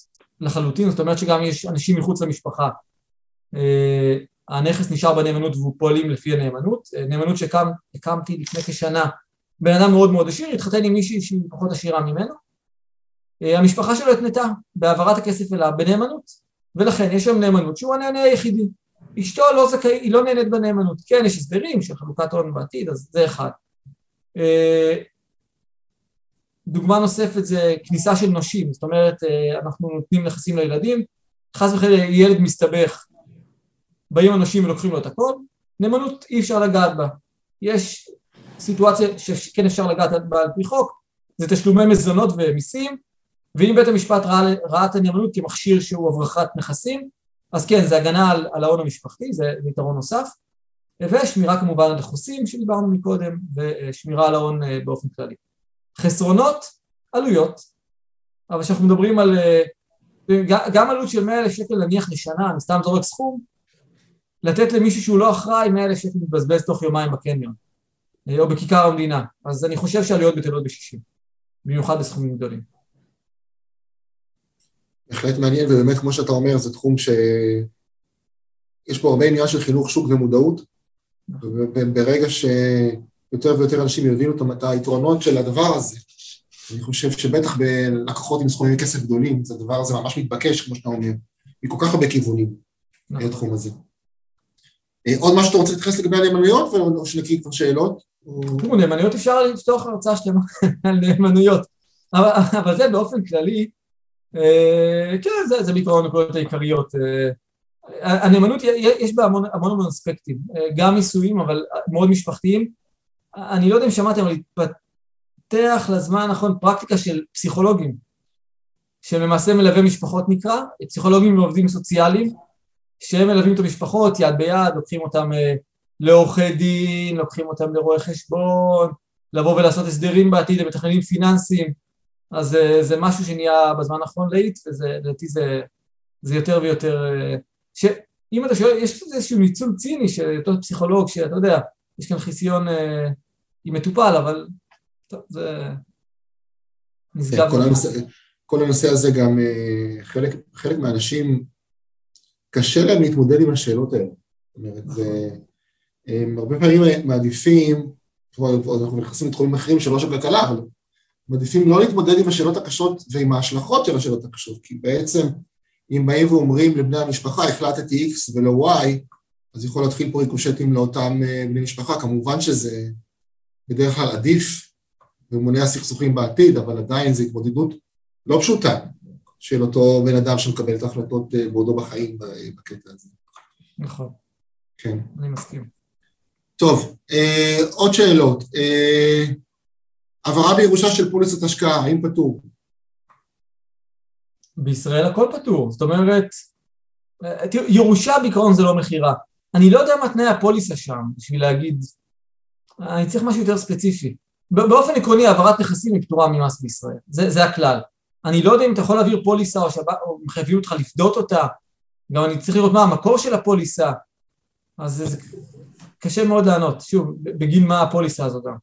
לחלוטין, זאת אומרת שגם יש אנשים מחוץ למשפחה. אה, הנכס נשאר בנאמנות והוא פועלים לפי הנאמנות. אה, נאמנות שהקמתי לפני כשנה, בן אדם מאוד מאוד עשיר, התחתן עם מישהי שהיא פחות עשירה ממנו. המשפחה שלו התנתה בהעברת הכסף אליו בנאמנות, ולכן יש שם נאמנות שהוא הנהנה היחידי. אשתו לא זכאי, היא לא נהנית בנאמנות. כן, יש הסדרים של חלוקת הון בעתיד, אז זה אחד. דוגמה נוספת זה כניסה של נושים, זאת אומרת, אה, אנחנו נותנים נכסים לילדים, חס וחלילה ילד מסתבך, באים הנושים ולוקחים לו את הכל, נאמנות אי אפשר לגעת בה. יש סיטואציה שכן אפשר לגעת בה על פי חוק, זה תשלומי מזונות ומיסים, ואם בית המשפט ראה, ראה את הנאמנות כמכשיר שהוא הברחת נכסים, אז כן, זה הגנה על, על ההון המשפחתי, זה, יתרון נוסף, ושמירה כמובן על החוסים שדיברנו מקודם, ושמירה על ההון אה, באופן כללי. חסרונות, עלויות, אבל כשאנחנו מדברים על, אה, גם עלות של 100 אלף שקל נניח לשנה, אני סתם זורק סכום, לתת למישהו שהוא לא אחראי 100 אלף שקל מתבזבז תוך יומיים בקניון, אה, או בכיכר המדינה, אז אני חושב שעלויות בטלות ב-60, במיוחד בסכומים גדולים. בהחלט מעניין, ובאמת, כמו שאתה אומר, זה תחום שיש פה הרבה עניין של חינוך שוק ומודעות, וברגע שיותר ויותר אנשים יבינו את היתרונות של הדבר הזה, אני חושב שבטח בלקוחות עם סכומי כסף גדולים, זה הדבר הזה ממש מתבקש, כמו שאתה אומר, מכל כך הרבה כיוונים, נכון. התחום הזה. אה, עוד משהו שאתה רוצה להתייחס לגבי הנאמנויות, או שנקריא כבר שאלות? תראו, נאמנויות אפשר לפתוח הרצאה שלמה על נאמנויות, אבל זה באופן כללי, אה, כן, זה, זה בעיקרון הנקודות העיקריות. אה, הנאמנות, יש בה המון המון, אספקטים, גם נישואים, אבל מאוד משפחתיים. אני לא יודע אם שמעתם, אבל התפתח לזמן הנכון פרקטיקה של פסיכולוגים, שלמעשה מלווה משפחות נקרא, פסיכולוגים ועובדים סוציאליים, שהם מלווים את המשפחות יד ביד, לוקחים אותם לעורכי דין, לוקחים אותם לרואי חשבון, לבוא ולעשות הסדרים בעתיד, הם מתכננים פיננסים, אז אה, זה משהו שנהיה בזמן האחרון להיט, ולדעתי זה, זה יותר ויותר... אה, שאם אתה שואל, יש איזשהו ניצול ציני של אותו פסיכולוג, שאתה יודע, יש כאן חיסיון אה, עם מטופל, אבל טוב, זה נשגב. כל, הנושא, כל הנושא הזה גם, חלק, חלק מהאנשים, קשה להם להתמודד עם השאלות האלה. זאת אומרת, זה... הם הרבה פעמים מעדיפים, אנחנו נכנסים לתחומים אחרים של ראש הכלכלה, אבל מעדיפים לא להתמודד עם השאלות הקשות ועם ההשלכות של השאלות הקשות, כי בעצם אם באים ואומרים לבני המשפחה, החלטתי X ולא Y, אז יכול להתחיל פה ריקושטים לאותם אה, בני משפחה, כמובן שזה בדרך כלל עדיף ומונע סכסוכים בעתיד, אבל עדיין זו התמודדות לא פשוטה של אותו בן אדם שמקבל את ההחלטות אה, בעודו בחיים בקטע הזה. נכון. כן. אני מסכים. טוב, אה, עוד שאלות. אה, העברה בירושה של פוליסת השקעה, האם פטור? בישראל הכל פטור, זאת אומרת, ירושה בעיקרון זה לא מכירה. אני לא יודע מה תנאי הפוליסה שם, בשביל להגיד, אני צריך משהו יותר ספציפי. באופן עקרוני העברת נכסים היא פטורה ממס בישראל, זה, זה הכלל. אני לא יודע אם אתה יכול להעביר פוליסה או, שבא, או מחייבים אותך לפדות אותה, גם אני צריך לראות מה המקור של הפוליסה, אז זה קשה מאוד לענות, שוב, בגין מה הפוליסה הזאת גם.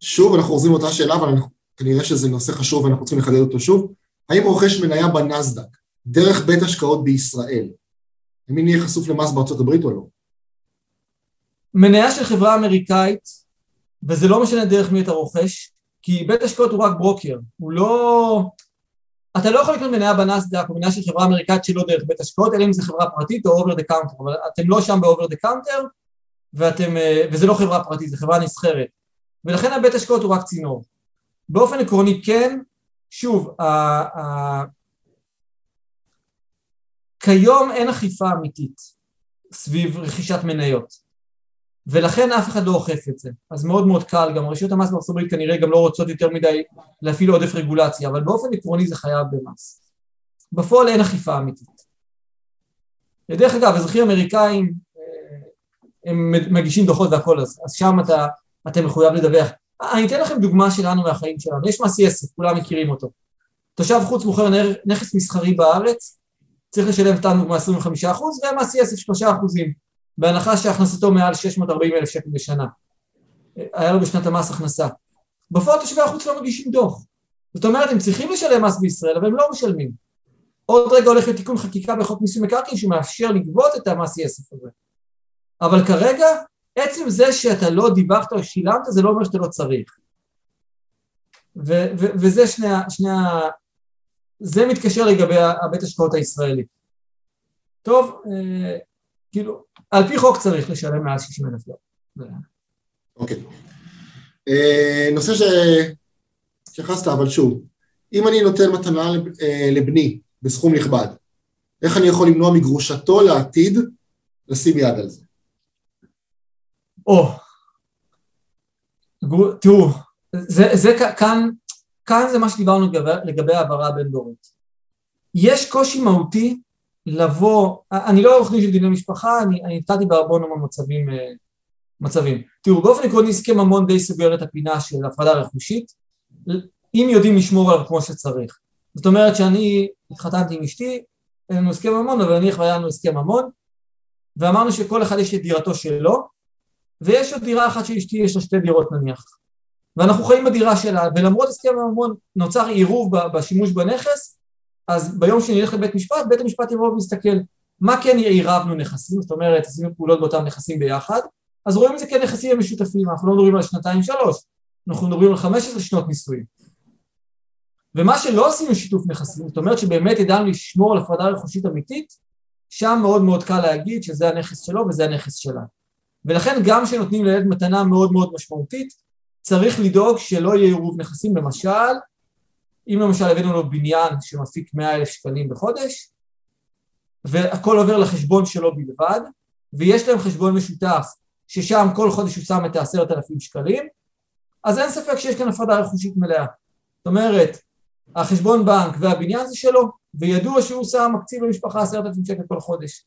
שוב, אנחנו חוזרים לאותה שאלה, אבל כנראה שזה נושא חשוב ואנחנו צריכים לחדד אותו שוב. האם רוכש מניה בנסדק, דרך בית השקעות בישראל, האם יהיה חשוף למס בארצות הברית או לא? מניה של חברה אמריקאית, וזה לא משנה דרך מי אתה רוכש, כי בית השקעות הוא רק ברוקר, הוא לא... אתה לא יכול לקנות מניה בנסדק או מניה של חברה אמריקאית שלא דרך בית השקעות, אלא אם זו חברה פרטית או over the counter, אבל אתם לא שם ב over the counter, וזה לא חברה פרטית, זו חברה נסחרת. ולכן הבית השקעות הוא רק צינור. באופן עקרוני כן, שוב, ה, ה, כיום אין אכיפה אמיתית סביב רכישת מניות. ולכן אף אחד לא אוכף את זה. אז מאוד מאוד קל, גם רשויות המס בארצות הברית כנראה גם לא רוצות יותר מדי להפעיל עודף רגולציה, אבל באופן עקרוני זה חייב במס. בפועל אין אכיפה אמיתית. דרך אגב, אזרחים אמריקאים אה, הם מגישים דוחות והכל, אז, אז שם אתה, אתה מחויב לדווח. אני אתן לכם דוגמה שלנו מהחיים שלנו, יש מס יסף, כולם מכירים אותו. תושב חוץ מוכר נכס מסחרי בארץ, צריך לשלם סתם דוגמה 25% ומס יסף 3%. בהנחה שהכנסתו מעל 640 אלף שקל בשנה. היה לו בשנת המס הכנסה. בפועל תושבי החוץ לא מגישים דוח. זאת אומרת, הם צריכים לשלם מס בישראל, אבל הם לא משלמים. עוד רגע הולך לתיקון חקיקה בחוק מיסוי מקרקעין שמאפשר לגבות את המס יסף הזה. אבל כרגע, עצם זה שאתה לא דיווחת או שילמת, זה לא אומר שאתה לא צריך. ו- ו- וזה שני, שני ה... זה מתקשר לגבי הבית השקעות הישראלי. טוב, אה, כאילו, על פי חוק צריך לשלם מעל 60 אלף דולר. אוקיי. אה, נושא שהתייחסת, אבל שוב, אם אני נותן מתנה אה, לבני בסכום נכבד, איך אני יכול למנוע מגרושתו לעתיד לשים יד על זה? או, תראו, זה, זה כאן, כאן זה מה שדיברנו לגבי, העברה הבין-דורית. יש קושי מהותי לבוא, אני לא עורך דין של דיני משפחה, אני נתקלתי בהרבה המון מצבים, אה, מצבים. תראו, באופן עקרוני הסכם ממון די סוגר את הפינה של הפרדה רכושית, אם יודעים לשמור עליו כמו שצריך. זאת אומרת שאני התחתנתי עם אשתי, אין לנו הסכם ממון, אבל נניח והיה לנו הסכם ממון, ואמרנו שכל אחד יש את דירתו שלו, ויש עוד דירה אחת של אשתי, יש לה שתי דירות נניח. ואנחנו חיים בדירה שלה, ולמרות הסכם הממון נוצר עירוב בשימוש בנכס, אז ביום שאני אלך לבית משפט, בית המשפט יבוא ויסתכל מה כן עירבנו נכסים, זאת אומרת עשינו פעולות באותם נכסים ביחד, אז רואים את זה כנכסים משותפים, אנחנו לא מדברים על שנתיים שלוש, אנחנו מדברים על 15 שנות נישואים. ומה שלא עשינו שיתוף נכסים, זאת אומרת שבאמת ידענו לשמור על הפרדה רכושית אמיתית, שם מאוד מאוד קל להגיד שזה הנכס שלו וזה הנכס שלה. ולכן גם כשנותנים לילד מתנה מאוד מאוד משמעותית, צריך לדאוג שלא יהיה עירוב נכסים, למשל אם למשל הבאנו לו בניין שמפיק 100 אלף שקלים בחודש, והכל עובר לחשבון שלו בלבד, ויש להם חשבון משותף ששם כל חודש הוא שם את העשרת אלפים שקלים, אז אין ספק שיש כאן הפרדה רכושית מלאה. זאת אומרת, החשבון בנק והבניין זה שלו, וידוע שהוא שם מקציב למשפחה עשרת אלפים שקל כל חודש.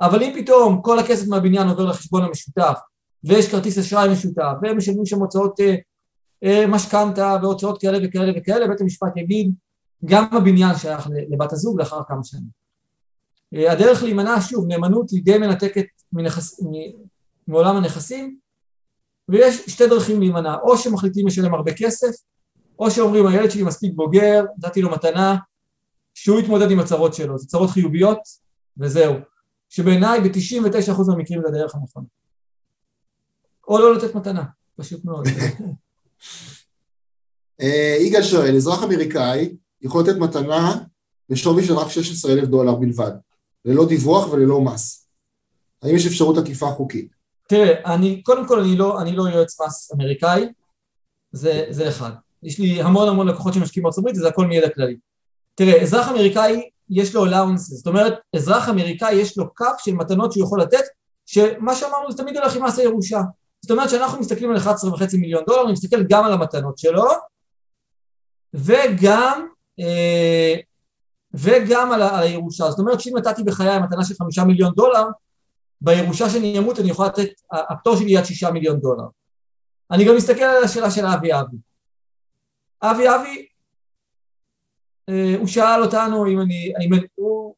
אבל אם פתאום כל הכסף מהבניין עובר לחשבון המשותף, ויש כרטיס אשראי משותף, והם משלמים שם הוצאות אה, משכנתה והוצאות כאלה וכאלה וכאלה, בית המשפט יגיד גם הבניין שייך לבת הזוג לאחר כמה שנים. אה, הדרך להימנע, שוב, נאמנות היא די מנתקת מנכס, מעולם הנכסים, ויש שתי דרכים להימנע, או שמחליטים לשלם הרבה כסף, או שאומרים הילד שלי מספיק בוגר, נתתי לו מתנה, שהוא יתמודד עם הצרות שלו, זה צרות חיוביות, וזהו. שבעיניי ב-99% מהמקרים זה הדרך הנכונה. או לא לתת מתנה, פשוט מאוד. אה, יגאל שואל, אזרח אמריקאי יכול לתת מתנה בשווי של רק 16 אלף דולר בלבד, ללא דיווח וללא מס. האם יש אפשרות עקיפה חוקית? תראה, אני, קודם כל אני לא, אני לא יועץ מס אמריקאי, זה, זה אחד. יש לי המון המון לקוחות שמשקיעים בארצות הברית, וזה הכל מידע כללי. תראה, אזרח אמריקאי יש לו allowance, זאת אומרת, אזרח אמריקאי יש לו קאפ של מתנות שהוא יכול לתת, שמה שאמרנו זה תמיד הולך עם מס הירושה. זאת אומרת שאנחנו מסתכלים על 11.5 מיליון דולר, אני מסתכל גם על המתנות שלו, וגם, אה, וגם על, על הירושה. זאת אומרת שאם נתתי בחיי מתנה של 5 מיליון דולר, בירושה שאני אמות אני יכול לתת, הפטור שלי יהיה עד 6 מיליון דולר. אני גם מסתכל על השאלה של אבי אבי. אבי אבי, אה, הוא שאל אותנו אם אני, האם, הוא,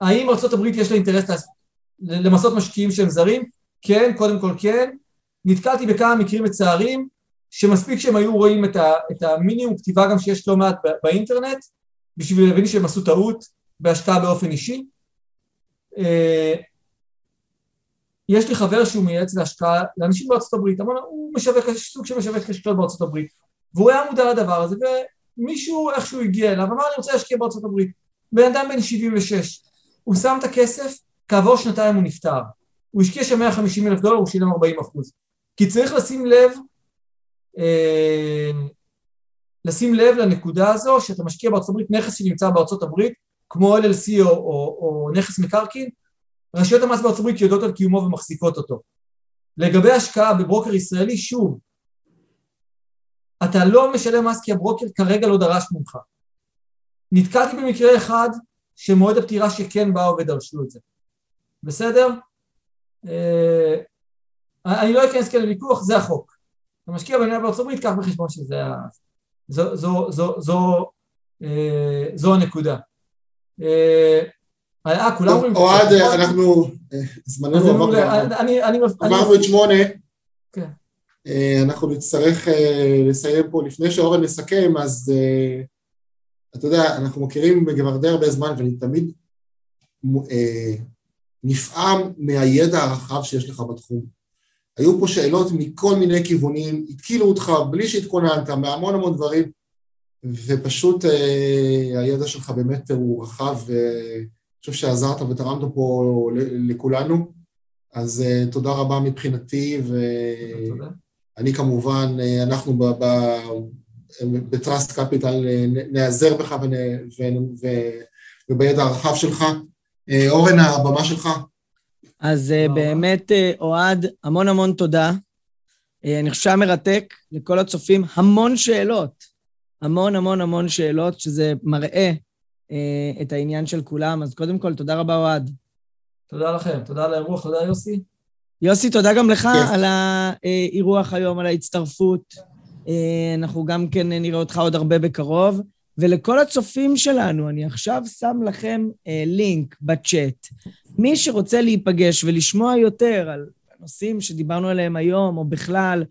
האם ארה"ב יש לה אינטרס למסות משקיעים שהם זרים? כן, קודם כל כן. נתקלתי בכמה מקרים מצערים, שמספיק שהם היו רואים את, ה, את המינימום כתיבה גם שיש לא מעט באינטרנט, בשביל להבין שהם עשו טעות בהשקעה באופן אישי. אה, יש לי חבר שהוא מייעץ להשקעה לאנשים בארצות הברית, אמר, הוא משווק, סוג של משווק השקעות בארצות הברית, והוא היה מודע לדבר הזה, ומישהו איכשהו הגיע אליו, אמר, אני רוצה להשקיע בארצות הברית. בן אדם בן 76, הוא שם את הכסף, כעבור שנתיים הוא נפטר. הוא השקיע שם 150 אלף דולר, הוא שילם 40 אחוז. כי צריך לשים לב, אה, לשים לב לנקודה הזו, שאתה משקיע בארצות הברית, נכס שנמצא בארצות הברית, כמו LLC או, או, או נכס מקרקעין, רשויות המס בארצות הברית יודעות על קיומו ומחזיקות אותו. לגבי השקעה בברוקר ישראלי, שוב, אתה לא משלם מס כי הברוקר כרגע לא דרש ממך. נתקלתי במקרה אחד שמועד הפטירה שכן באו ודרשו את זה. בסדר? אה, אני לא אכנס כאן לוויכוח, זה החוק. אתה משקיע בניה בארצות הברית, קח בחשבון שזה ה... זו, זו, זו, זו, אה, זו הנקודה. אה, אה, כולם אומרים... אוהד, אנחנו... זמננו עבר עברנו את שמונה. כן. אנחנו נצטרך לסיים פה. לפני שאורן נסכם, אז אתה יודע, אנחנו מכירים כבר די הרבה זמן, ואני תמיד נפעם מהידע הרחב שיש לך בתחום. היו פה שאלות מכל מיני כיוונים, התקילו אותך בלי שהתכוננת, מהמון המון דברים, ופשוט אה, הידע שלך באמת הוא רחב, ואני חושב שעזרת ותרמת פה לכולנו, אז אה, תודה רבה מבחינתי, ואני כמובן, אה, אנחנו בטראסט קפיטל נעזר בך ובידע הרחב שלך. אה, אורן, הבמה שלך. אז אה, באמת, אה, אוהד, המון המון תודה. אני חושב מרתק לכל הצופים, המון שאלות, המון המון המון שאלות, שזה מראה את העניין של כולם. אז קודם כל, תודה רבה, אוהד. תודה לכם, תודה על האירוח, תודה יוסי. יוסי, תודה גם לך yes. על האירוח היום, על ההצטרפות. אנחנו גם כן נראה אותך עוד הרבה בקרוב. ולכל הצופים שלנו, אני עכשיו שם לכם אה, לינק בצ'אט. מי שרוצה להיפגש ולשמוע יותר על הנושאים שדיברנו עליהם היום, או בכלל,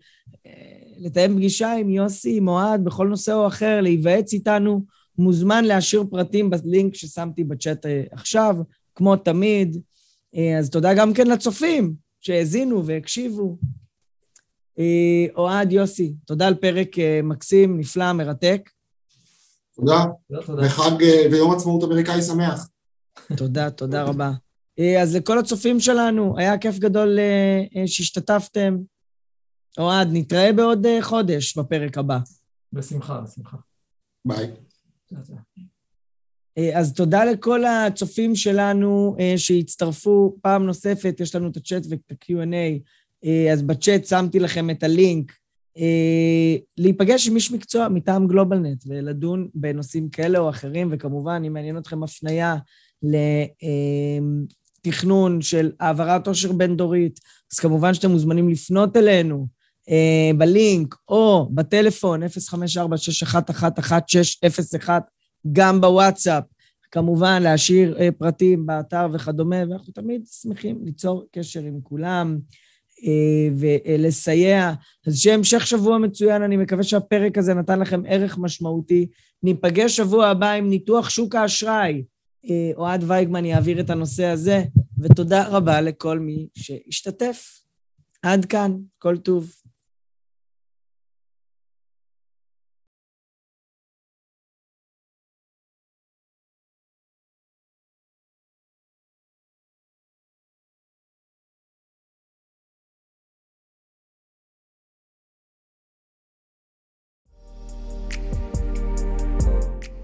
אה, לתאם פגישה עם יוסי, עם אוהד, בכל נושא או אחר, להיוועץ איתנו, מוזמן להשאיר פרטים בלינק ששמתי בצ'אט אה, עכשיו, כמו תמיד. אה, אז תודה גם כן לצופים שהאזינו והקשיבו. אה, אוהד, יוסי, תודה על פרק אה, מקסים, נפלא, מרתק. תודה. וחג אה, ויום עצמאות אמריקאי שמח. תודה, תודה רבה. אה, אז לכל הצופים שלנו, היה כיף גדול אה, שהשתתפתם. אוהד, נתראה בעוד חודש בפרק הבא. בשמחה, בשמחה. ביי. אז תודה לכל הצופים שלנו שהצטרפו פעם נוספת, יש לנו את הצ'אט ואת ה-Q&A, אז בצ'אט שמתי לכם את הלינק להיפגש עם איש מקצוע מטעם גלובלנט ולדון בנושאים כאלה או אחרים, וכמובן, אם מעניין אתכם הפנייה לתכנון של העברת עושר בין-דורית, אז כמובן שאתם מוזמנים לפנות אלינו אה, בלינק או בטלפון 054-611-1601, גם בוואטסאפ. כמובן, להשאיר אה, פרטים באתר וכדומה, ואנחנו תמיד שמחים ליצור קשר עם כולם. אה, ולסייע. אז שיהיה המשך שבוע מצוין, אני מקווה שהפרק הזה נתן לכם ערך משמעותי. ניפגש שבוע הבא עם ניתוח שוק האשראי. אה, אוהד וייגמן יעביר את הנושא הזה, ותודה רבה לכל מי שהשתתף. עד כאן, כל טוב.